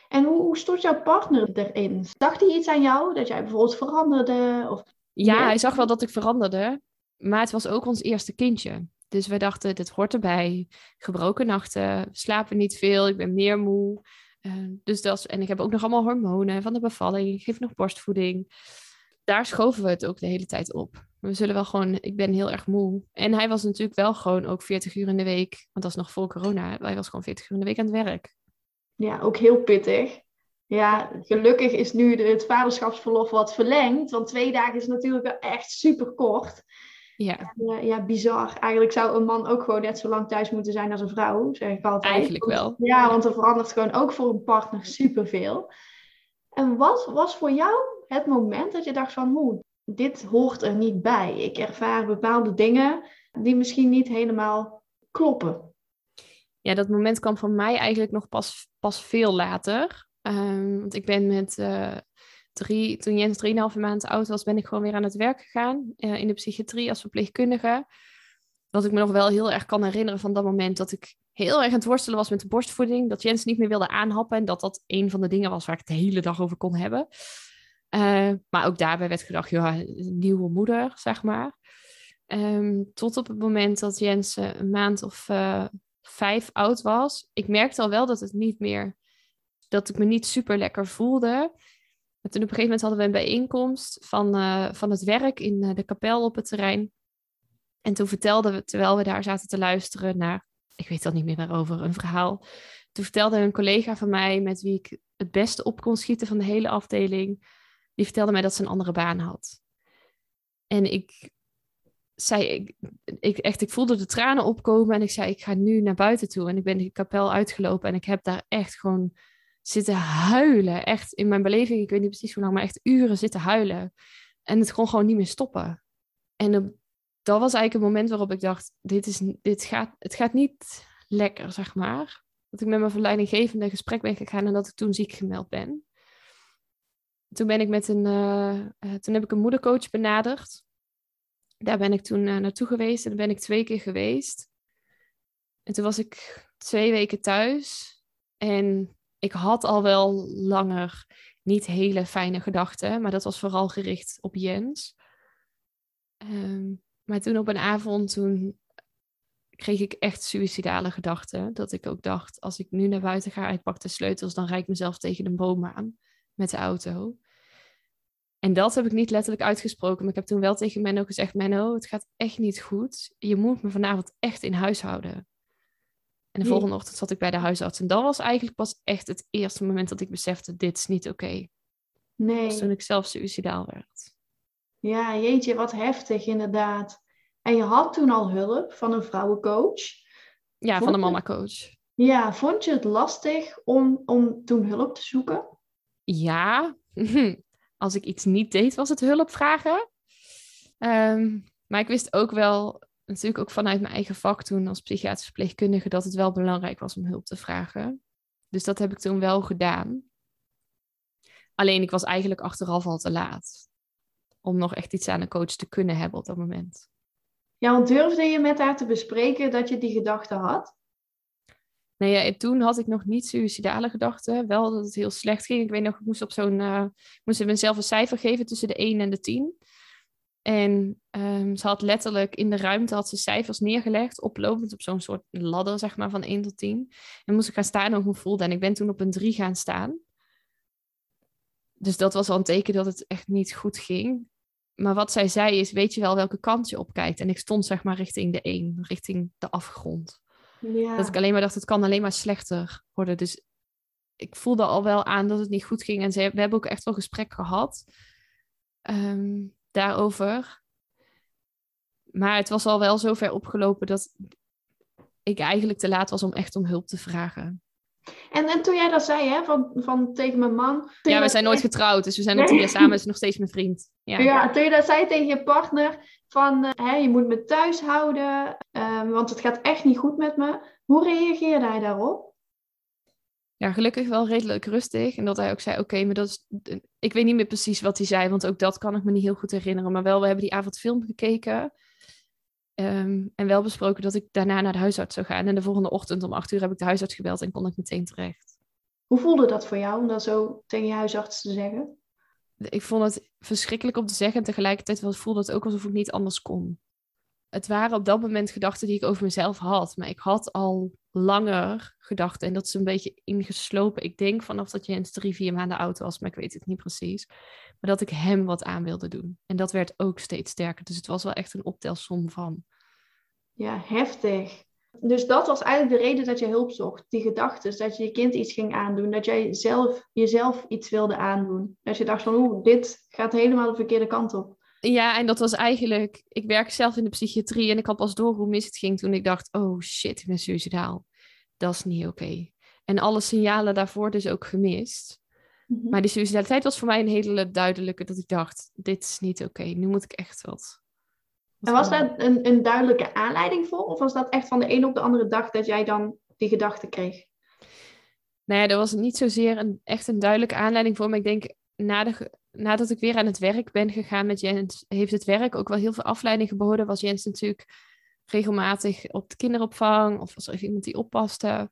En hoe, hoe stond jouw partner erin? Dacht hij iets aan jou? Dat jij bijvoorbeeld veranderde? Of... Ja, hij zag wel dat ik veranderde. Maar het was ook ons eerste kindje. Dus we dachten, dit hoort erbij. Gebroken nachten, slapen niet veel, ik ben meer moe. Uh, dus dat, en ik heb ook nog allemaal hormonen van de bevalling. Ik geef nog borstvoeding. Daar schoven we het ook de hele tijd op. We zullen wel gewoon, ik ben heel erg moe. En hij was natuurlijk wel gewoon ook 40 uur in de week. Want dat is nog voor corona. Hij was gewoon 40 uur in de week aan het werk. Ja, ook heel pittig. Ja, gelukkig is nu het vaderschapsverlof wat verlengd. Want twee dagen is natuurlijk echt super kort. Ja. Uh, ja, bizar. Eigenlijk zou een man ook gewoon net zo lang thuis moeten zijn als een vrouw, zeg ik altijd. Eigenlijk wel. Ja, want er verandert gewoon ook voor een partner superveel. En wat was voor jou het moment dat je dacht van, hoe, dit hoort er niet bij. Ik ervaar bepaalde dingen die misschien niet helemaal kloppen. Ja, dat moment kwam van mij eigenlijk nog pas, pas veel later. Um, want ik ben met uh, drie, toen Jens drieënhalve maand oud was, ben ik gewoon weer aan het werk gegaan uh, in de psychiatrie als verpleegkundige. Wat ik me nog wel heel erg kan herinneren van dat moment dat ik heel erg aan het worstelen was met de borstvoeding. Dat Jens niet meer wilde aanhappen en dat dat een van de dingen was waar ik de hele dag over kon hebben. Uh, maar ook daarbij werd gedacht, nieuwe moeder, zeg maar. Um, tot op het moment dat Jens uh, een maand of vijf oud was. Ik merkte al wel dat het niet meer, dat ik me niet super lekker voelde. En toen op een gegeven moment hadden we een bijeenkomst van, van het werk in de kapel op het terrein. En toen vertelden we, terwijl we daar zaten te luisteren naar, ik weet al niet meer waarover, een verhaal. Toen vertelde een collega van mij, met wie ik het beste op kon schieten van de hele afdeling, die vertelde mij dat ze een andere baan had. En ik zei, ik, ik, echt, ik voelde de tranen opkomen en ik zei, ik ga nu naar buiten toe. En ik ben de kapel uitgelopen en ik heb daar echt gewoon zitten huilen. Echt in mijn beleving, ik weet niet precies hoe lang, maar echt uren zitten huilen. En het kon gewoon niet meer stoppen. En dat was eigenlijk een moment waarop ik dacht, dit, is, dit gaat, het gaat niet lekker, zeg maar. Dat ik met mijn verleidinggevende gesprek ben gegaan en dat ik toen ziek gemeld ben toen ben ik met een, uh, uh, toen heb ik een moedercoach benaderd. Daar ben ik toen uh, naartoe geweest en daar ben ik twee keer geweest. En toen was ik twee weken thuis. En ik had al wel langer niet hele fijne gedachten, maar dat was vooral gericht op Jens. Um, maar toen op een avond, toen kreeg ik echt suïcidale gedachten. Dat ik ook dacht, als ik nu naar buiten ga, ik pak de sleutels, dan rijd ik mezelf tegen een boom aan met de auto. En dat heb ik niet letterlijk uitgesproken, maar ik heb toen wel tegen Menno gezegd: Menno, het gaat echt niet goed. Je moet me vanavond echt in huis houden. En de volgende ochtend zat ik bij de huisarts. En dat was eigenlijk pas echt het eerste moment dat ik besefte: dit is niet oké. Okay. Nee. Dus toen ik zelf suicidaal werd. Ja, jeetje, wat heftig inderdaad. En je had toen al hulp van een vrouwencoach. Ja, vond van een mama-coach. Ja, vond je het lastig om, om toen hulp te zoeken? Ja, [laughs] als ik iets niet deed, was het hulp vragen. Um, maar ik wist ook wel, natuurlijk ook vanuit mijn eigen vak toen als psychiatrisch verpleegkundige, dat het wel belangrijk was om hulp te vragen. Dus dat heb ik toen wel gedaan. Alleen ik was eigenlijk achteraf al te laat om nog echt iets aan een coach te kunnen hebben op dat moment. Ja, want durfde je met haar te bespreken dat je die gedachte had? Nee, ja, toen had ik nog niet suïcidale gedachten. Wel dat het heel slecht ging. Ik weet nog, ik moest op zo'n. Uh, moest mezelf een cijfer geven tussen de 1 en de 10. En um, ze had letterlijk in de ruimte had ze cijfers neergelegd, oplopend op zo'n soort ladder, zeg maar, van 1 tot 10. En moest ik gaan staan hoe ik voelde. En ik ben toen op een 3 gaan staan. Dus dat was al een teken dat het echt niet goed ging. Maar wat zij zei is, weet je wel welke kant je opkijkt? En ik stond zeg maar richting de 1, richting de afgrond. Ja. Dat ik alleen maar dacht, het kan alleen maar slechter worden. Dus ik voelde al wel aan dat het niet goed ging. En ze, we hebben ook echt wel gesprek gehad um, daarover. Maar het was al wel zo ver opgelopen dat ik eigenlijk te laat was om echt om hulp te vragen. En, en toen jij dat zei, hè, van, van tegen mijn man. Ja, we zijn nooit getrouwd, dus we zijn nog samen, is nog steeds mijn vriend. Ja. ja, toen je dat zei tegen je partner, van uh, hè, je moet me thuis houden, um, want het gaat echt niet goed met me. Hoe reageerde hij daarop? Ja, gelukkig wel redelijk rustig. En dat hij ook zei, oké, okay, maar dat is... Ik weet niet meer precies wat hij zei, want ook dat kan ik me niet heel goed herinneren. Maar wel, we hebben die avond film gekeken. Um, en wel besproken dat ik daarna naar de huisarts zou gaan. En de volgende ochtend om acht uur heb ik de huisarts gebeld en kon ik meteen terecht. Hoe voelde dat voor jou om dat zo tegen je huisarts te zeggen? Ik vond het verschrikkelijk om te zeggen en tegelijkertijd voelde het ook alsof ik niet anders kon. Het waren op dat moment gedachten die ik over mezelf had, maar ik had al langer gedachten en dat is een beetje ingeslopen. Ik denk vanaf dat Jens drie, vier maanden oud was, maar ik weet het niet precies. Maar dat ik hem wat aan wilde doen. En dat werd ook steeds sterker. Dus het was wel echt een optelsom van. Ja, heftig. Dus dat was eigenlijk de reden dat je hulp zocht. Die gedachten, dat je je kind iets ging aandoen. Dat jij zelf jezelf iets wilde aandoen. Dat je dacht van, oeh, dit gaat helemaal de verkeerde kant op. Ja, en dat was eigenlijk... Ik werk zelf in de psychiatrie en ik had pas door hoe mis het ging toen ik dacht... Oh shit, ik ben suicidaal. Dat is niet oké. En alle signalen daarvoor dus ook gemist. Mhm. Maar die suicidaliteit was voor mij een hele duidelijke... Dat ik dacht, dit is niet oké. Nu moet ik echt wat en was daar een, een duidelijke aanleiding voor? Of was dat echt van de een op de andere dag dat jij dan die gedachte kreeg? Nou ja, er was niet zozeer een, echt een duidelijke aanleiding voor. Maar ik denk, na de, nadat ik weer aan het werk ben gegaan met Jens, heeft het werk ook wel heel veel afleiding geboden. Was Jens natuurlijk regelmatig op de kinderopvang of was er iemand die oppaste.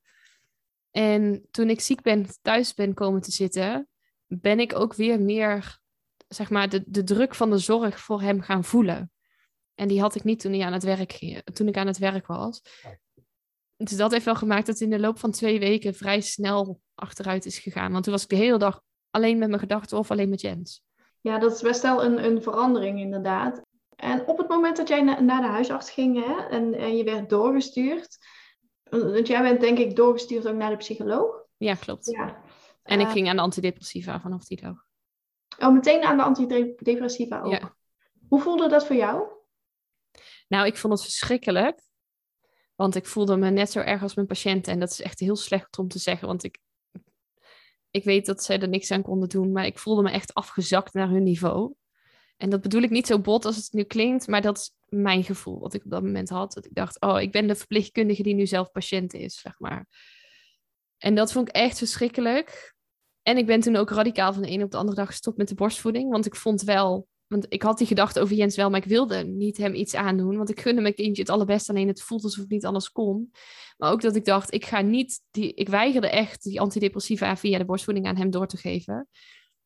En toen ik ziek ben, thuis ben komen te zitten, ben ik ook weer meer, zeg maar, de, de druk van de zorg voor hem gaan voelen. En die had ik niet toen, hij aan het werk ging, toen ik aan het werk was. Dus dat heeft wel gemaakt dat in de loop van twee weken vrij snel achteruit is gegaan. Want toen was ik de hele dag alleen met mijn gedachten of alleen met Jens. Ja, dat is best wel een, een verandering inderdaad. En op het moment dat jij naar de huisarts ging hè, en, en je werd doorgestuurd, want jij bent denk ik doorgestuurd ook naar de psycholoog. Ja, klopt. Ja. En ik eh, ging aan de antidepressiva vanaf die dag. Oh, meteen aan de antidepressiva ook. Ja. Hoe voelde dat voor jou? Nou, ik vond het verschrikkelijk. Want ik voelde me net zo erg als mijn patiënten. En dat is echt heel slecht om te zeggen. Want ik, ik weet dat zij er niks aan konden doen. Maar ik voelde me echt afgezakt naar hun niveau. En dat bedoel ik niet zo bot als het nu klinkt. Maar dat is mijn gevoel wat ik op dat moment had. Dat ik dacht, oh, ik ben de verpleegkundige die nu zelf patiënt is, zeg maar. En dat vond ik echt verschrikkelijk. En ik ben toen ook radicaal van de ene op de andere dag gestopt met de borstvoeding. Want ik vond wel want ik had die gedachte over Jens wel, maar ik wilde niet hem iets aandoen. Want ik gunde mijn kindje het allerbeste. Alleen het voelt alsof ik niet anders kon. Maar ook dat ik dacht, ik ga niet... Die, ik weigerde echt die antidepressiva via de borstvoeding aan hem door te geven.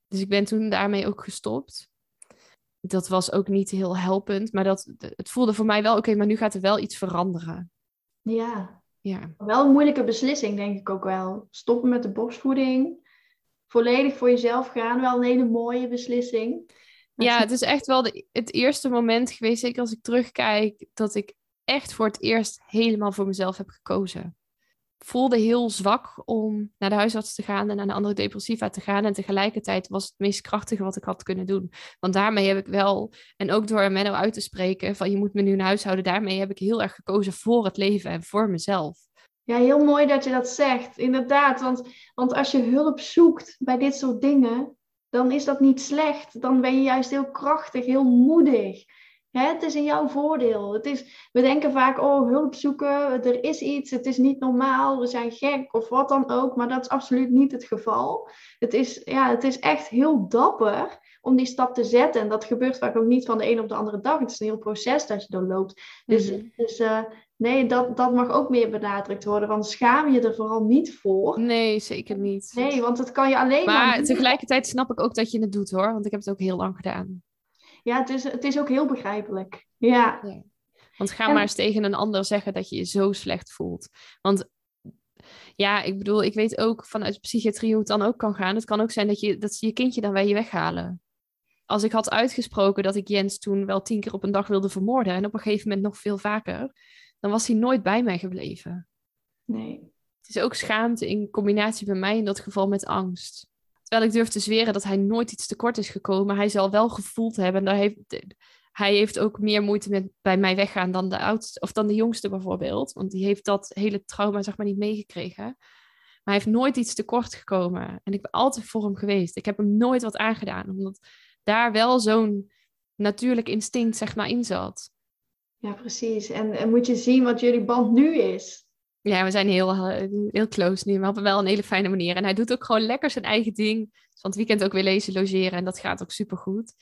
Dus ik ben toen daarmee ook gestopt. Dat was ook niet heel helpend. Maar dat, het voelde voor mij wel, oké, maar nu gaat er wel iets veranderen. Ja. ja. Wel een moeilijke beslissing, denk ik ook wel. Stoppen met de borstvoeding. Volledig voor jezelf gaan. Wel een hele mooie beslissing. Ja, het is echt wel de, het eerste moment geweest, zeker als ik terugkijk, dat ik echt voor het eerst helemaal voor mezelf heb gekozen. voelde heel zwak om naar de huisarts te gaan en naar de andere depressiva te gaan. En tegelijkertijd was het meest krachtige wat ik had kunnen doen. Want daarmee heb ik wel, en ook door Menno uit te spreken van je moet me nu een huishouden, daarmee heb ik heel erg gekozen voor het leven en voor mezelf. Ja, heel mooi dat je dat zegt. Inderdaad, want, want als je hulp zoekt bij dit soort dingen, dan is dat niet slecht. Dan ben je juist heel krachtig, heel moedig. Hè, het is in jouw voordeel. Het is, we denken vaak, oh, hulp zoeken, er is iets, het is niet normaal, we zijn gek of wat dan ook. Maar dat is absoluut niet het geval. Het is, ja, het is echt heel dapper om die stap te zetten. En dat gebeurt vaak ook niet van de een op de andere dag. Het is een heel proces dat je doorloopt. Dus, mm dus uh, Nee, dat, dat mag ook meer benadrukt worden. Want schaam je er vooral niet voor. Nee, zeker niet. Nee, want het kan je alleen maar... Maar tegelijkertijd snap ik ook dat je het doet hoor. Want ik heb het ook heel lang gedaan. Ja, het is, het is ook heel begrijpelijk. Ja. ja. Want ga maar eens tegen een ander zeggen dat je je zo slecht voelt. Want ja, ik bedoel, ik weet ook vanuit psychiatrie hoe het dan ook kan gaan. Het kan ook zijn dat, je, dat ze je kindje dan bij je weghalen. Als ik had uitgesproken dat ik Jens toen wel tien keer op een dag wilde vermoorden... en op een gegeven moment nog veel vaker dan was hij nooit bij mij gebleven. Nee. Het is ook schaamte in combinatie bij mij in dat geval met angst. Terwijl ik durf te zweren dat hij nooit iets tekort is gekomen. Hij zal wel gevoeld hebben. En heeft, hij heeft ook meer moeite met bij mij weggaan dan de oudste of dan de jongste bijvoorbeeld. Want die heeft dat hele trauma zeg maar niet meegekregen. Maar hij heeft nooit iets tekort gekomen. En ik ben altijd voor hem geweest. Ik heb hem nooit wat aangedaan. Omdat daar wel zo'n natuurlijk instinct zeg maar in zat. Ja, precies. En, en moet je zien wat jullie band nu is. Ja, we zijn heel, heel close nu, maar op wel een hele fijne manier. En hij doet ook gewoon lekker zijn eigen ding. Dus van het weekend ook weer lezen, logeren en dat gaat ook supergoed.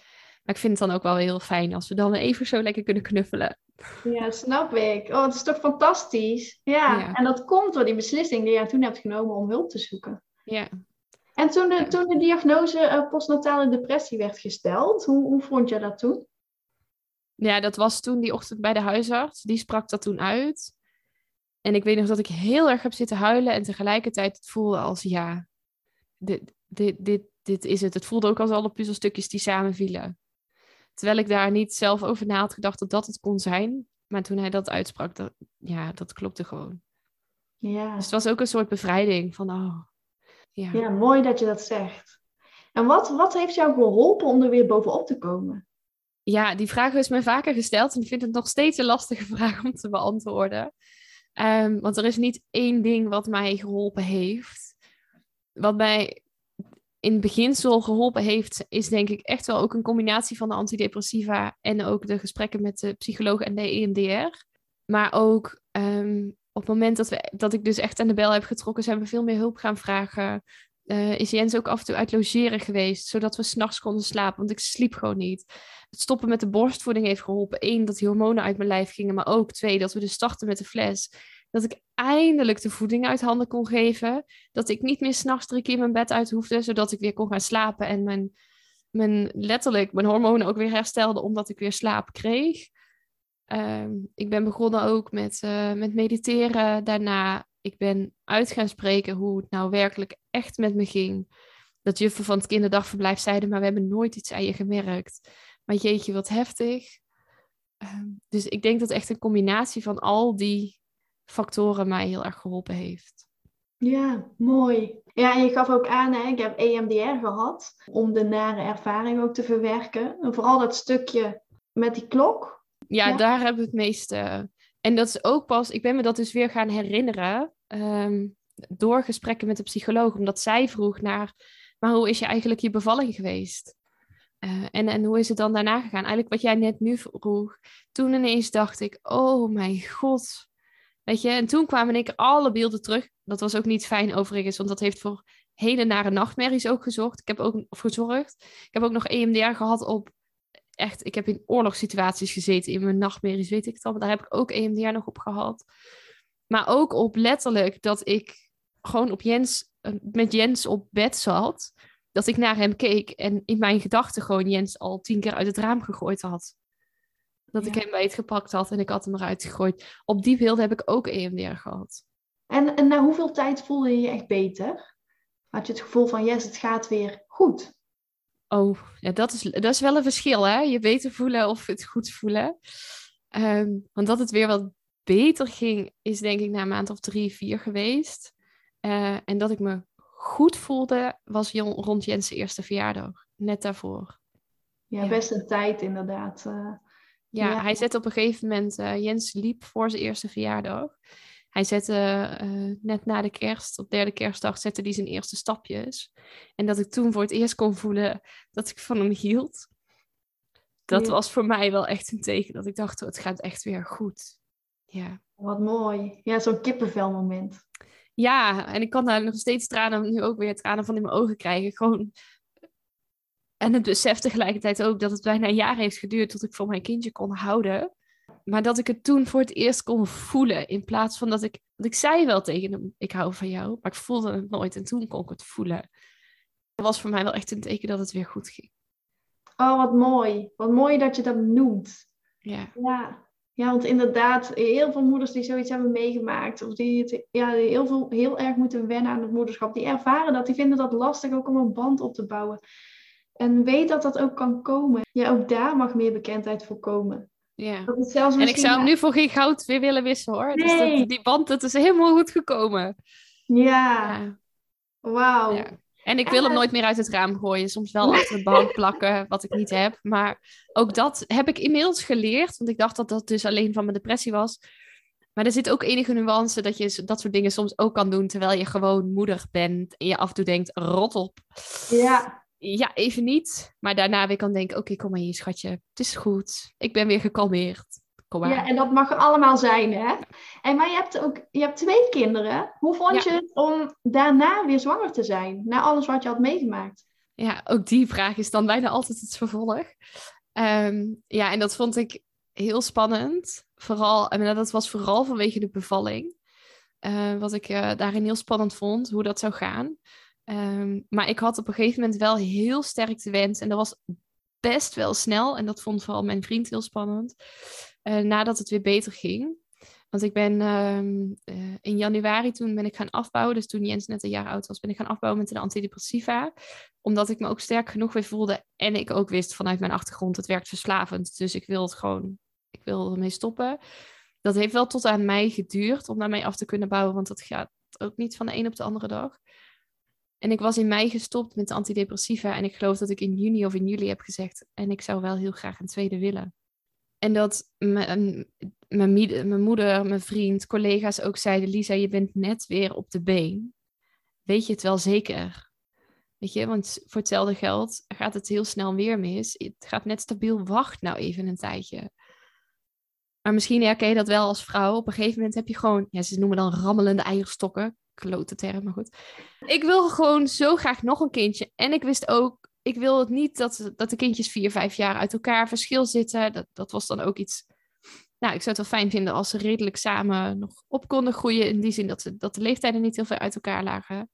Maar ik vind het dan ook wel heel fijn als we dan even zo lekker kunnen knuffelen. Ja, snap ik. Oh, het is toch fantastisch. Ja. ja. en dat komt door die beslissing die jij toen hebt genomen om hulp te zoeken. Ja. En toen de, toen de diagnose uh, postnatale depressie werd gesteld, hoe, hoe vond je dat toen? Ja, dat was toen die ochtend bij de huisarts. Die sprak dat toen uit. En ik weet nog dat ik heel erg heb zitten huilen en tegelijkertijd het voelde als ja, dit, dit, dit, dit is het. Het voelde ook als alle puzzelstukjes die samenvielen. Terwijl ik daar niet zelf over na had gedacht dat dat het kon zijn. Maar toen hij dat uitsprak, dat, ja, dat klopte gewoon. Ja. Dus het was ook een soort bevrijding van, oh, ja. Ja, mooi dat je dat zegt. En wat, wat heeft jou geholpen om er weer bovenop te komen? Ja, die vraag is mij vaker gesteld en ik vind het nog steeds een lastige [laughs] vraag om te beantwoorden. Um, want er is niet één ding wat mij geholpen heeft. Wat mij in beginsel geholpen heeft, is denk ik echt wel ook een combinatie van de antidepressiva en ook de gesprekken met de psycholoog en de EMDR. Maar ook um, op het moment dat, we, dat ik dus echt aan de bel heb getrokken, zijn we veel meer hulp gaan vragen. Uh, is Jens ook af en toe uit logeren geweest, zodat we s'nachts konden slapen, want ik sliep gewoon niet. Het stoppen met de borstvoeding heeft geholpen. Eén, dat die hormonen uit mijn lijf gingen, maar ook twee, dat we dus starten met de fles. Dat ik eindelijk de voeding uit handen kon geven. Dat ik niet meer s'nachts drie keer mijn bed uit hoefde, zodat ik weer kon gaan slapen en mijn, mijn, letterlijk mijn hormonen ook weer herstelde, omdat ik weer slaap kreeg. Ehm, ik ben begonnen ook met, uh, met mediteren daarna. Ik ben uit gaan spreken hoe het nou werkelijk echt met me ging. Dat juffen van het kinderdagverblijf zeiden, maar we hebben nooit iets aan je gemerkt. Maar jeetje, wat heftig. Ehm, dus ik denk dat echt een combinatie van al die factoren mij heel erg geholpen heeft. Ja, mooi. Ja, en je gaf ook aan, hè, ik heb EMDR gehad om de nare ervaring ook te verwerken. En vooral dat stukje met die klok, ja, daar hebben we het meeste. En dat is ook pas, ik ben me dat dus weer gaan herinneren ehm, door gesprekken met de psycholoog, omdat zij vroeg naar, maar hoe is je eigenlijk je bevalling geweest? Uh, en, en hoe is het dan daarna gegaan? Eigenlijk wat jij net nu vroeg. Toen ineens dacht ik, oh mijn god. Weet je, en toen kwamen ik alle beelden terug. Dat was ook niet fijn overigens, want dat heeft voor hele nare nachtmerries ook gezorgd. Ik heb ook of gezorgd. Ik heb ook nog EMDR gehad op echt, ik heb in oorlogssituaties gezeten, in mijn nachtmerries, weet ik het al. Maar daar heb ik ook EMDR nog op gehad. Maar ook op letterlijk dat ik gewoon op Jens, eh, met Jens op bed zat. Dat ik naar hem keek en in mijn gedachten gewoon Jens al tien keer uit het raam gegooid had. Dat ik hem bij het gepakt had en ik had hem eruit gegooid. Op die beelden heb ik ook EMDR gehad. En, en na hoeveel tijd voelde je je echt beter? Had je het gevoel van, yes, het gaat weer goed? Oh, ja, dat, is, dat is wel een verschil, hè? Je beter voelen of het goed voelen. Ehm, want dat het weer wat beter ging, is denk ik na een maand of drie, vier geweest. Uh, en dat ik me goed voelde, was rond Jens' eerste verjaardag. Net daarvoor. Ja, best een tijd inderdaad. Uh, ja, ja, hij zette op een gegeven moment... Uh, Jens liep voor zijn eerste verjaardag. Hij zette net na de kerst, op derde kerstdag, zette hij zijn eerste stapjes. En dat ik toen voor het eerst kon voelen dat ik van hem hield. Dat was voor mij wel echt een teken dat ik dacht, oh, het gaat echt weer goed. Ja. Wat mooi. Ja, zo'n kippenvel moment. Ja, en ik kan daar nog steeds tranen, nu ook weer tranen van in mijn ogen krijgen. Gewoon en het besef tegelijkertijd ook dat het bijna een jaar heeft geduurd tot ik voor mijn kindje kon houden. Maar dat ik het toen voor het eerst kon voelen. In plaats van dat ik. Want ik zei wel tegen hem: Ik hou van jou. Maar ik voelde het nooit. En toen kon ik het voelen. Dat was voor mij wel echt een teken dat het weer goed ging. Oh, wat mooi. Wat mooi dat je dat noemt. Ja. Ja, ja want inderdaad, heel veel moeders die zoiets hebben meegemaakt. Of die, het, ja, heel, veel, heel erg moeten wennen aan het moederschap. Die ervaren dat. Die vinden dat lastig ook om een band op te bouwen. En weet dat dat ook kan komen. Ja, ook daar mag meer bekendheid voor komen. Ja. en ik zou hem nu voor geen goud weer willen wissen hoor. Nee. Dus dat, die band, dat is helemaal goed gekomen. Ja. ja. Wauw. Ja. En ik wil hem nooit meer uit het raam gooien. Soms wel achter de bank plakken, wat ik niet heb. Maar ook dat heb ik inmiddels geleerd. Want ik dacht dat dat dus alleen van mijn depressie was. Maar er zit ook enige nuance dat je dat soort dingen soms ook kan doen. Terwijl je gewoon moeder bent. En je af en toe denkt, rot op. Ja ja, even niet. Maar daarna weer kan denken, oké, kom maar hier schatje. Het is goed. Ik ben weer gekalmeerd. Ja, en dat mag er allemaal zijn, hè? En, maar je hebt ook je hebt twee kinderen. Hoe vond je het om daarna weer zwanger te zijn? Na alles wat je had meegemaakt? Ja, ook die vraag is dan bijna altijd het vervolg. Ehm, ja, en dat vond ik heel spannend. Vooral, en dat was vooral vanwege de bevalling. Uh, wat ik uh, daarin heel spannend vond, hoe dat zou gaan. Ehm, maar ik had op een gegeven moment wel heel sterk de wens. En dat was best wel snel. En dat vond vooral mijn vriend heel spannend. Uh, nadat het weer beter ging. Want ik ben ehm, eh, in januari toen ben ik gaan afbouwen. Dus toen Jens net een jaar oud was, ben ik gaan afbouwen met de antidepressiva. Omdat ik me ook sterk genoeg weer voelde. En ik ook wist vanuit mijn achtergrond, het werkt verslavend. Dus ik wil het gewoon, ik wil ermee stoppen. Dat heeft wel tot aan mij geduurd om daarmee af te kunnen bouwen. Want dat gaat ook niet van de een op de andere dag. En ik was in mei gestopt met de antidepressiva. En ik geloof dat ik in juni of in juli heb gezegd. En ik zou wel heel graag een tweede willen. En dat mijn, mijn moeder, mijn vriend, collega's ook zeiden: Lisa, je bent net weer op de been. Weet je het wel zeker? Weet je, want voor hetzelfde geld gaat het heel snel weer mis. Het gaat net stabiel. Wacht nou even een tijdje. Maar misschien herken je dat wel als vrouw. Op een gegeven moment heb je gewoon, ja, ze noemen dan rammelende eierstokken. Klote term, maar goed. Ik wil gewoon zo graag nog een kindje. En ik wist ook, ik wil het niet dat, dat de kindjes vier, vijf jaar uit elkaar verschil zitten. Dat, dat was dan ook iets. Nou, ik zou het wel fijn vinden als ze redelijk samen nog op konden groeien. In die zin dat, ze, dat de leeftijden niet heel ver uit elkaar lagen.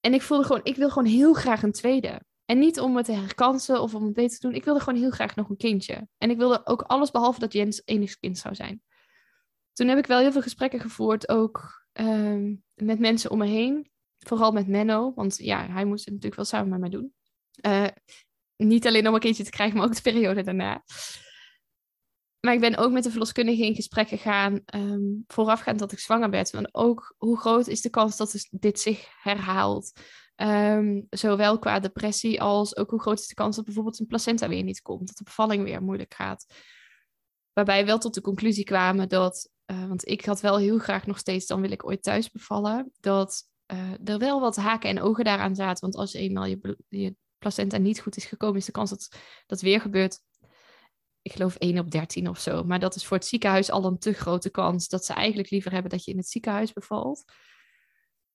En ik voelde gewoon, ik wil gewoon heel graag een tweede. En niet om het te herkansen of om het beter te doen. Ik wilde gewoon heel graag nog een kindje. En ik wilde ook alles behalve dat Jens enig kind zou zijn. Toen heb ik wel heel veel gesprekken gevoerd, ook ehm, met mensen om me heen. Vooral met Menno, want ja, hij moest het natuurlijk wel samen met mij doen. Uh, niet alleen om een kindje te krijgen, maar ook de periode daarna. Maar ik ben ook met de verloskundige in gesprek gegaan, um, voorafgaand dat ik zwanger werd. Want ook hoe groot is de kans dat dit zich herhaalt? Um, zowel qua depressie als ook hoe groot is de kans dat bijvoorbeeld een placenta weer niet komt, dat de bevalling weer moeilijk gaat. Waarbij we wel tot de conclusie kwamen dat, uh, want ik had wel heel graag nog steeds, dan wil ik ooit thuis bevallen, dat uh, er wel wat haken en ogen daaraan zaten. Want als eenmaal je, je placenta niet goed is gekomen, is de kans dat dat weer gebeurt ik geloof 1 op 13 of zo. Maar dat is voor het ziekenhuis al een te grote kans dat ze eigenlijk liever hebben dat je in het ziekenhuis bevalt.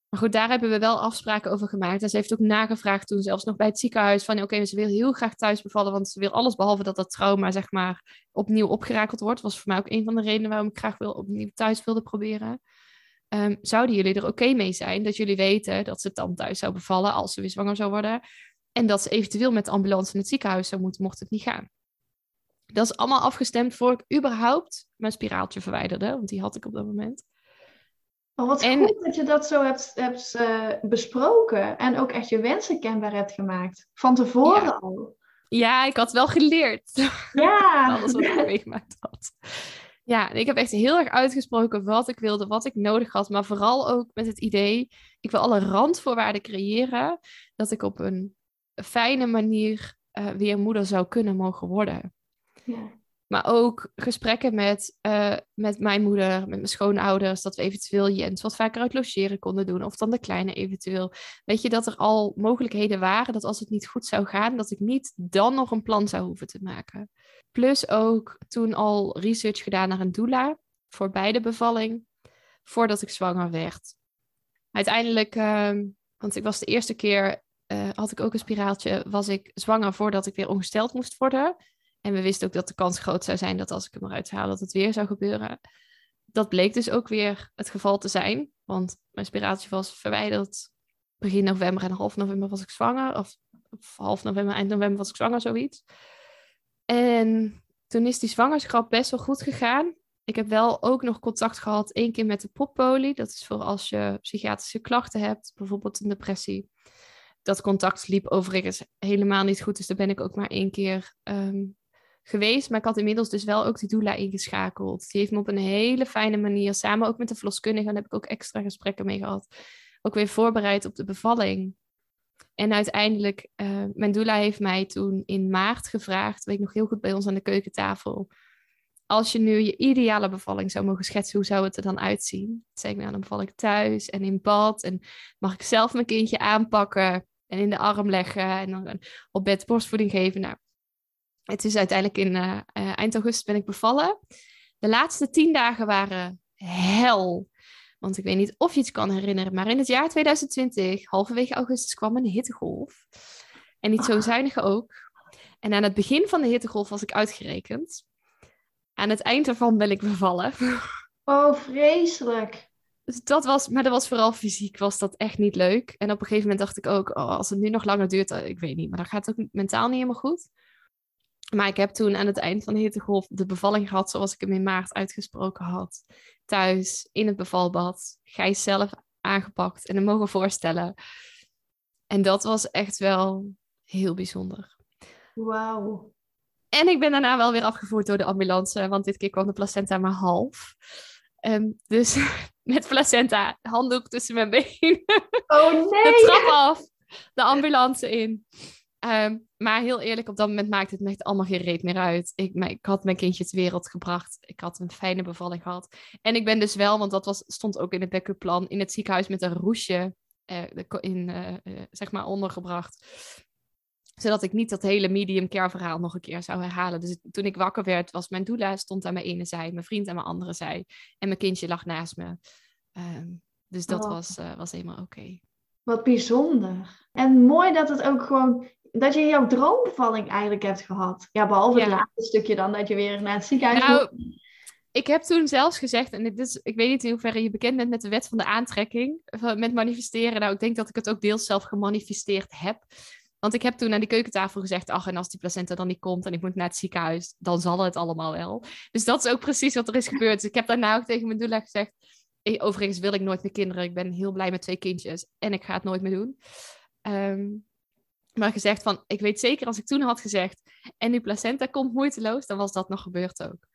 Maar goed, daar hebben we wel afspraken over gemaakt. En ze heeft ook nagevraagd toen zelfs nog bij het ziekenhuis van oké, ze wil heel graag thuis bevallen, want ze wil alles behalve dat dat trauma zeg maar opnieuw opgerakeld wordt. Was voor mij ook een van de redenen waarom ik graag wil, opnieuw thuis wilde proberen. Um, zouden jullie er oké mee zijn dat jullie weten dat ze dan thuis zou bevallen als ze weer zwanger zou worden? En dat ze eventueel met de ambulance in het ziekenhuis zou moeten, mocht het niet gaan. Dat is allemaal afgestemd voor ik überhaupt mijn spiraaltje verwijderde, want die had ik op dat moment. Oh, wat en... goed dat je dat zo hebt, hebt uh, besproken en ook echt je wensen kenbaar hebt gemaakt. Van tevoren ja. al. Ja, ik had wel geleerd. Ja. [laughs] Alles wat ik meegemaakt had. Ja, ik heb echt heel erg uitgesproken wat ik wilde, wat ik nodig had. Maar vooral ook met het idee, ik wil alle randvoorwaarden creëren. Dat ik op een fijne manier uh, weer moeder zou kunnen mogen worden. Ja. Maar ook gesprekken met, uh, met mijn moeder, met mijn schoonouders, dat we eventueel Jens wat vaker uit logeren konden doen. Of dan de kleine eventueel. Weet je, dat er al mogelijkheden waren dat als het niet goed zou gaan, dat ik niet dan nog een plan zou hoeven te maken. Plus ook toen al research gedaan naar een doula voor beide bevalling, voordat ik zwanger werd. Uiteindelijk, uh, want ik was de eerste keer, uh, had ik ook een spiraaltje, was ik zwanger voordat ik weer ongesteld moest worden. En we wisten ook dat de kans groot zou zijn dat als ik hem eruit haal, dat het weer zou gebeuren. Dat bleek dus ook weer het geval te zijn. Want mijn spiratie was verwijderd begin november en half november was ik zwanger. Of, of half november, eind november was ik zwanger, zoiets. En toen is die zwangerschap best wel goed gegaan. Ik heb wel ook nog contact gehad één keer met de poppolie. Dat is voor als je psychiatrische klachten hebt, bijvoorbeeld een depressie. Dat contact liep overigens helemaal niet goed. Dus daar ben ik ook maar één keer um, geweest. Maar ik had inmiddels dus wel ook die doula ingeschakeld. Die heeft me op een hele fijne manier, samen ook met de verloskundige, daar heb ik ook extra gesprekken mee gehad, ook weer voorbereid op de bevalling. En uiteindelijk, uh, mijn doula heeft mij toen in maart gevraagd, weet ik nog heel goed bij ons aan de keukentafel, als je nu je ideale bevalling zou mogen schetsen, hoe zou het er dan uitzien? Zei ik, nou dan beval ik thuis en in bad en mag ik zelf mijn kindje aanpakken en in de arm leggen en dan op bed borstvoeding geven. Nou, het is uiteindelijk in uh, eind augustus ben ik bevallen. De laatste tien dagen waren hel. Want ik weet niet of je het kan herinneren, maar in het jaar 2020, halverwege augustus, kwam een hittegolf. En niet zo ah. zuinige ook. En aan het begin van de hittegolf was ik uitgerekend. Aan het eind ervan ben ik bevallen. [laughs] Oh, vreselijk. Dus dat was, maar dat was vooral fysiek, was dat echt niet leuk. En op een gegeven moment dacht ik ook, oh, als het nu nog langer duurt, eh, ik weet niet, maar dan gaat het ook mentaal niet helemaal goed. Maar ik heb toen aan het eind van de hittegolf de bevalling gehad zoals ik hem in maart uitgesproken had. Thuis, in het bevalbad, Gijs zelf aangepakt en hem mogen voorstellen. En dat was echt wel heel bijzonder. Wauw. En ik ben daarna wel weer afgevoerd door de ambulance, want dit keer kwam de placenta maar half. Ehm, dus [laughs] met placenta, handdoek tussen mijn benen. Oh nee! De trap af, de ambulance in. Ehm, maar heel eerlijk, op dat moment maakte het me echt allemaal geen reet meer uit. Ik, ik had mijn kindje ter wereld gebracht. Ik had een fijne bevalling gehad. En ik ben dus wel, want dat was, stond ook in het backup plan, in het ziekenhuis met een roesje uh, in, uh, zeg maar ondergebracht zodat ik niet dat hele medium care verhaal nog een keer zou herhalen. Dus toen ik wakker werd, was mijn doula stond aan mijn ene zij, mijn vriend aan mijn andere zij. En mijn kindje lag naast me. Ehm, dus dat Oh. was, eh, was helemaal oké. Wat bijzonder. En mooi dat het ook gewoon, dat je jouw droombevalling eigenlijk hebt gehad. Ja, behalve het laatste stukje dan, dat je weer naar het ziekenhuis Nou, moet. Ik heb toen zelfs gezegd, en dit is, ik weet niet in hoeverre je bekend bent met de wet van de aantrekking, met manifesteren. Nou, ik denk dat ik het ook deels zelf gemanifesteerd heb. Want ik heb toen aan die keukentafel gezegd, ach, en als die placenta dan niet komt en ik moet naar het ziekenhuis, dan zal het allemaal wel. Dus dat is ook precies wat er is gebeurd. Dus ik heb daarna ook tegen mijn doula gezegd, overigens wil ik nooit meer kinderen. Ik ben heel blij met twee kindjes en ik ga het nooit meer doen. Ehm, maar gezegd van, ik weet zeker als ik toen had gezegd, en die placenta komt moeiteloos, dan was dat nog gebeurd ook.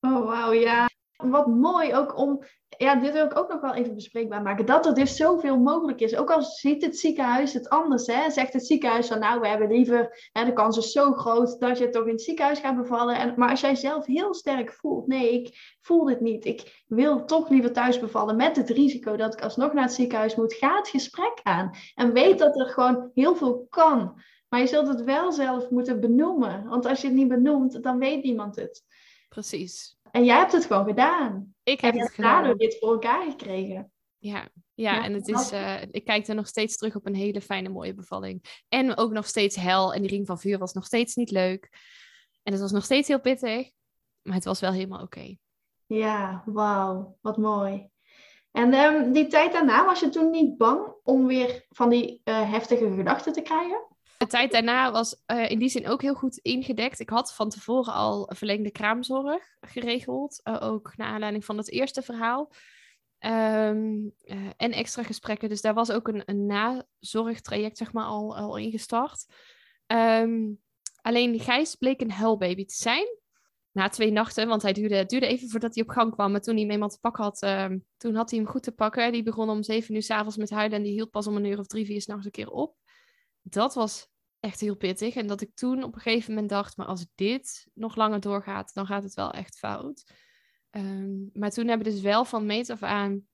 Oh, wauw, ja. Wat mooi ook om, ja, dit wil ik ook nog wel even bespreekbaar maken, dat er dus zoveel mogelijk is. Ook al ziet het ziekenhuis het anders, hè. Zegt het ziekenhuis van, nou, we hebben liever, hè, de kans is zo groot dat je toch in het ziekenhuis gaat bevallen. En, maar als jij zelf heel sterk voelt, nee, ik voel dit niet. Ik wil toch liever thuis bevallen met het risico dat ik alsnog naar het ziekenhuis moet. Ga het gesprek aan. En weet dat er gewoon heel veel kan. Maar je zult het wel zelf moeten benoemen. Want als je het niet benoemt, dan weet niemand het. Precies. En jij hebt het gewoon gedaan. Ik En heb je het daardoor dit voor elkaar gekregen. Ja, ja, Ja, en het is, eh, ik kijk er nog steeds terug op een hele fijne, mooie bevalling. En ook nog steeds hel. En die ring van vuur was nog steeds niet leuk. En het was nog steeds heel pittig. Maar het was wel helemaal oké. Ja, wauw, wat mooi. En ehm, die tijd daarna, was je toen niet bang om weer van die eh, heftige gedachten te krijgen? De tijd daarna was eh, in die zin ook heel goed ingedekt. Ik had van tevoren al verlengde kraamzorg geregeld. eh, ook naar aanleiding van het eerste verhaal. Ehm, eh, en extra gesprekken. Dus daar was ook een, nazorgtraject zeg maar, al, al ingestart. Ehm, alleen Gijs bleek een huilbaby te zijn. Na twee nachten, want hij duurde, duurde even voordat hij op gang kwam. Maar toen hij hem te pakken had, ehm, toen had hij hem goed te pakken. Die begon om zeven uur s'avonds met huilen en die hield pas om een uur of drie, vier s'nachts een keer op. Dat was echt heel pittig. En dat ik toen op een gegeven moment dacht, maar als dit nog langer doorgaat, dan gaat het wel echt fout. Ehm, maar toen hebben we dus wel van meet af aan,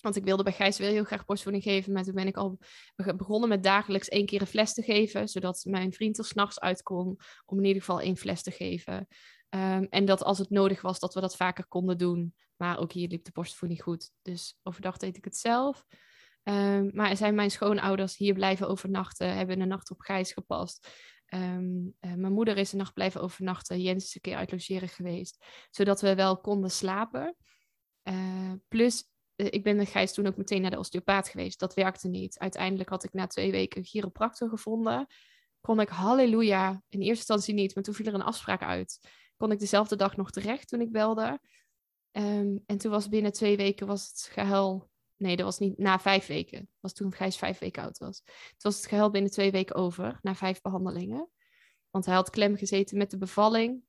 want ik wilde bij Gijs wel heel graag borstvoeding geven, maar toen ben ik al be- begonnen met dagelijks één keer een fles te geven, zodat mijn vriend er s'nachts uit kon om in ieder geval één fles te geven. Ehm, en dat als het nodig was, dat we dat vaker konden doen. Maar ook hier liep de borstvoeding goed. Dus overdag deed ik het zelf. Ehm, maar zijn mijn schoonouders hier blijven overnachten, hebben een nacht op Gijs gepast. Ehm, eh, mijn moeder is een nacht blijven overnachten. Jens is een keer uit logeren geweest. Zodat we wel konden slapen. Eh, plus, eh, ik ben met Gijs toen ook meteen naar de osteopaat geweest. Dat werkte niet. Uiteindelijk had ik na twee weken een chiropractor gevonden. Kon ik, halleluja, in eerste instantie niet, maar toen viel er een afspraak uit. Kon ik dezelfde dag nog terecht toen ik belde. Ehm, en toen was binnen twee weken was het gehuil Nee, dat was niet na vijf weken. Dat was toen Gijs vijf weken oud was. Het was het geheel binnen twee weken over, na vijf behandelingen. Want hij had klem gezeten met de bevalling.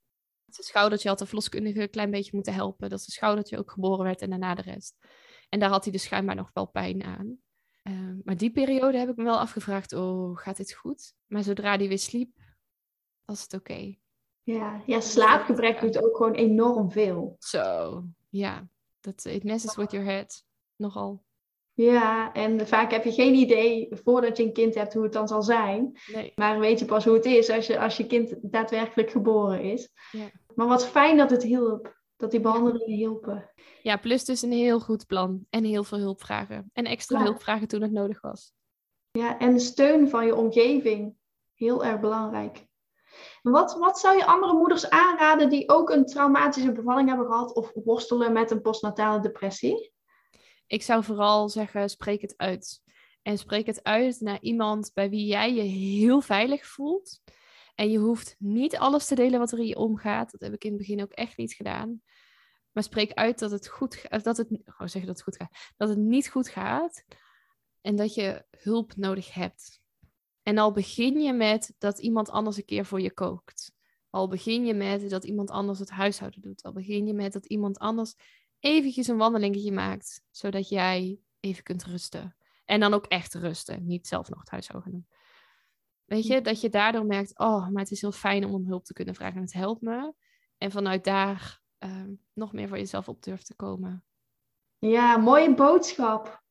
Zijn schoudertje had de verloskundige een klein beetje moeten helpen. Dat zijn schoudertje ook geboren werd en daarna de rest. En daar had hij dus schijnbaar nog wel pijn aan. Ehm, maar die periode heb ik me wel afgevraagd, oh, gaat dit goed? Maar zodra hij weer sliep, was het oké. Ja, ja slaapgebrek doet ook gewoon enorm veel. Zo, ja. Dat, it messes with your head. Nogal. Ja, en vaak heb je geen idee voordat je een kind hebt hoe het dan zal zijn. Nee. Maar weet je pas hoe het is als je, als je kind daadwerkelijk geboren is. Ja. Maar wat fijn dat het hielp. Dat die behandelingen hielpen. Ja, plus dus een heel goed plan. En heel veel hulp vragen. En extra Ja. hulp vragen toen het nodig was. Ja, en de steun van je omgeving. Heel erg belangrijk. Wat, wat zou je andere moeders aanraden die ook een traumatische bevalling hebben gehad of worstelen met een postnatale depressie? Ik zou vooral zeggen, spreek het uit. En spreek het uit naar iemand bij wie jij je heel veilig voelt. En je hoeft niet alles te delen wat er in je omgaat. Dat heb ik in het begin ook echt niet gedaan. Maar spreek uit dat het goed. Dat het, zeggen dat het goed gaat. Dat het niet goed gaat. En dat je hulp nodig hebt. En al begin je met dat iemand anders een keer voor je kookt. Al begin je met dat iemand anders het huishouden doet. Al begin je met dat iemand anders eventjes een wandelingetje maakt. Zodat jij even kunt rusten. En dan ook echt rusten. Niet zelf nog het huishouden doen. Weet je, dat je daardoor merkt, oh, maar het is heel fijn om om hulp te kunnen vragen en het helpt me. En vanuit daar ehm, nog meer voor jezelf op durft te komen. Ja, mooie boodschap.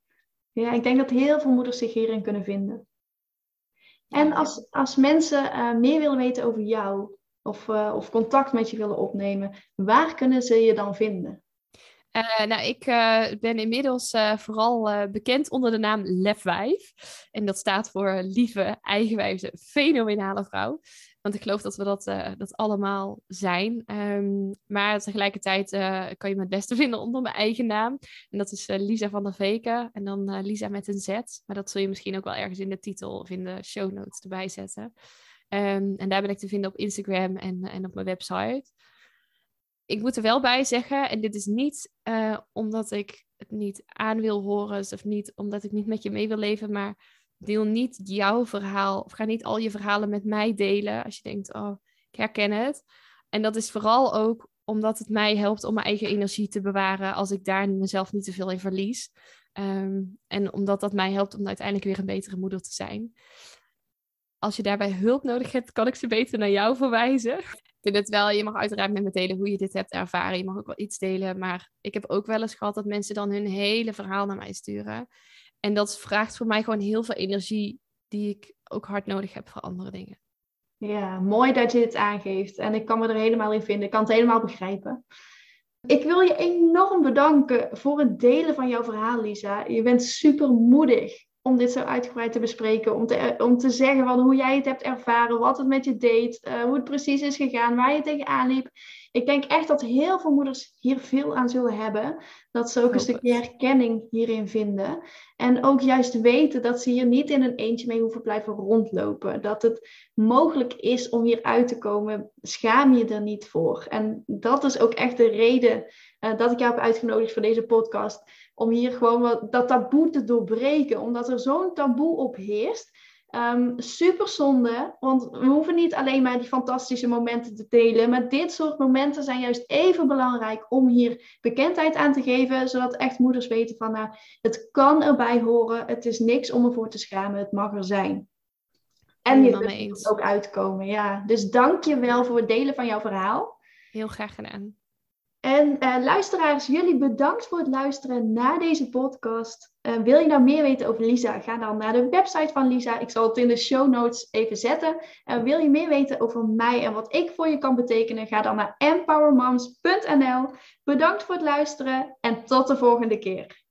Ja, ik denk dat heel veel moeders zich hierin kunnen vinden. En als, als mensen uh, meer willen weten over jou of, uh, of contact met je willen opnemen, waar kunnen ze je dan vinden? Uh, nou, ik uh, ben inmiddels uh, vooral bekend onder de naam Lefwijf. En dat staat voor lieve, eigenwijze, fenomenale vrouw. Want ik geloof dat we dat, dat allemaal zijn. Um, maar tegelijkertijd kan je me het beste [laughs] vinden onder mijn eigen naam. En dat is Lisa van der Veken. En dan Lisa met een Z. Maar dat zul je misschien ook wel ergens in de titel of in de show notes erbij zetten. Um, en daar ben ik te vinden op Instagram en, en op mijn website ik moet er wel bij zeggen, en dit is niet uh, omdat ik het niet aan wil horen, of niet omdat ik niet met je mee wil leven, maar deel niet jouw verhaal, of ga niet al je verhalen met mij delen als je denkt, oh, ik herken het. En dat is vooral ook omdat het mij helpt om mijn eigen energie te bewaren als ik daar mezelf niet te veel in verlies. Um, en omdat dat mij helpt om uiteindelijk weer een betere moeder te zijn. Als je daarbij hulp nodig hebt, kan ik ze beter naar jou verwijzen vind het wel, je mag uiteraard met me delen hoe je dit hebt ervaren. Je mag ook wel iets delen. Maar ik heb ook wel eens gehad dat mensen dan hun hele verhaal naar mij sturen. En dat vraagt voor mij gewoon heel veel energie die ik ook hard nodig heb voor andere dingen. Ja, mooi dat je dit aangeeft. En ik kan me er helemaal in vinden. Ik kan het helemaal begrijpen. Ik wil je enorm bedanken voor het delen van jouw verhaal, Lisa. Je bent super moedig om dit zo uitgebreid te bespreken. Om te, om te zeggen van hoe jij het hebt ervaren, wat het met je deed, uh, hoe het precies is gegaan, waar je tegenaan liep. Ik denk echt dat heel veel moeders hier veel aan zullen hebben. Dat ze ook een stukje herkenning hierin vinden. En ook juist weten dat ze hier niet in een eentje mee hoeven blijven rondlopen. Dat het mogelijk is om hier uit te komen. Schaam je er niet voor. En dat is ook echt de reden uh, dat ik jou heb uitgenodigd voor deze podcast om hier gewoon wat, dat taboe te doorbreken, omdat er zo'n taboe op heerst. Um, super zonde, want we hoeven niet alleen maar die fantastische momenten te delen, maar dit soort momenten zijn juist even belangrijk om hier bekendheid aan te geven, zodat echt moeders weten van, nou, het kan erbij horen, het is niks om ervoor te schamen, het mag er zijn. En je kunt ook uitkomen, ja. Dus dank je wel voor het delen van jouw verhaal. Heel graag gedaan. En uh, luisteraars, jullie bedankt voor het luisteren naar deze podcast. Uh, wil je nou meer weten over Lisa? Ga dan naar de website van Lisa. Ik zal het in de show notes even zetten. En wil je meer weten over mij en wat ik voor je kan betekenen? Ga dan naar empowermoms.nl. Bedankt voor het luisteren en tot de volgende keer.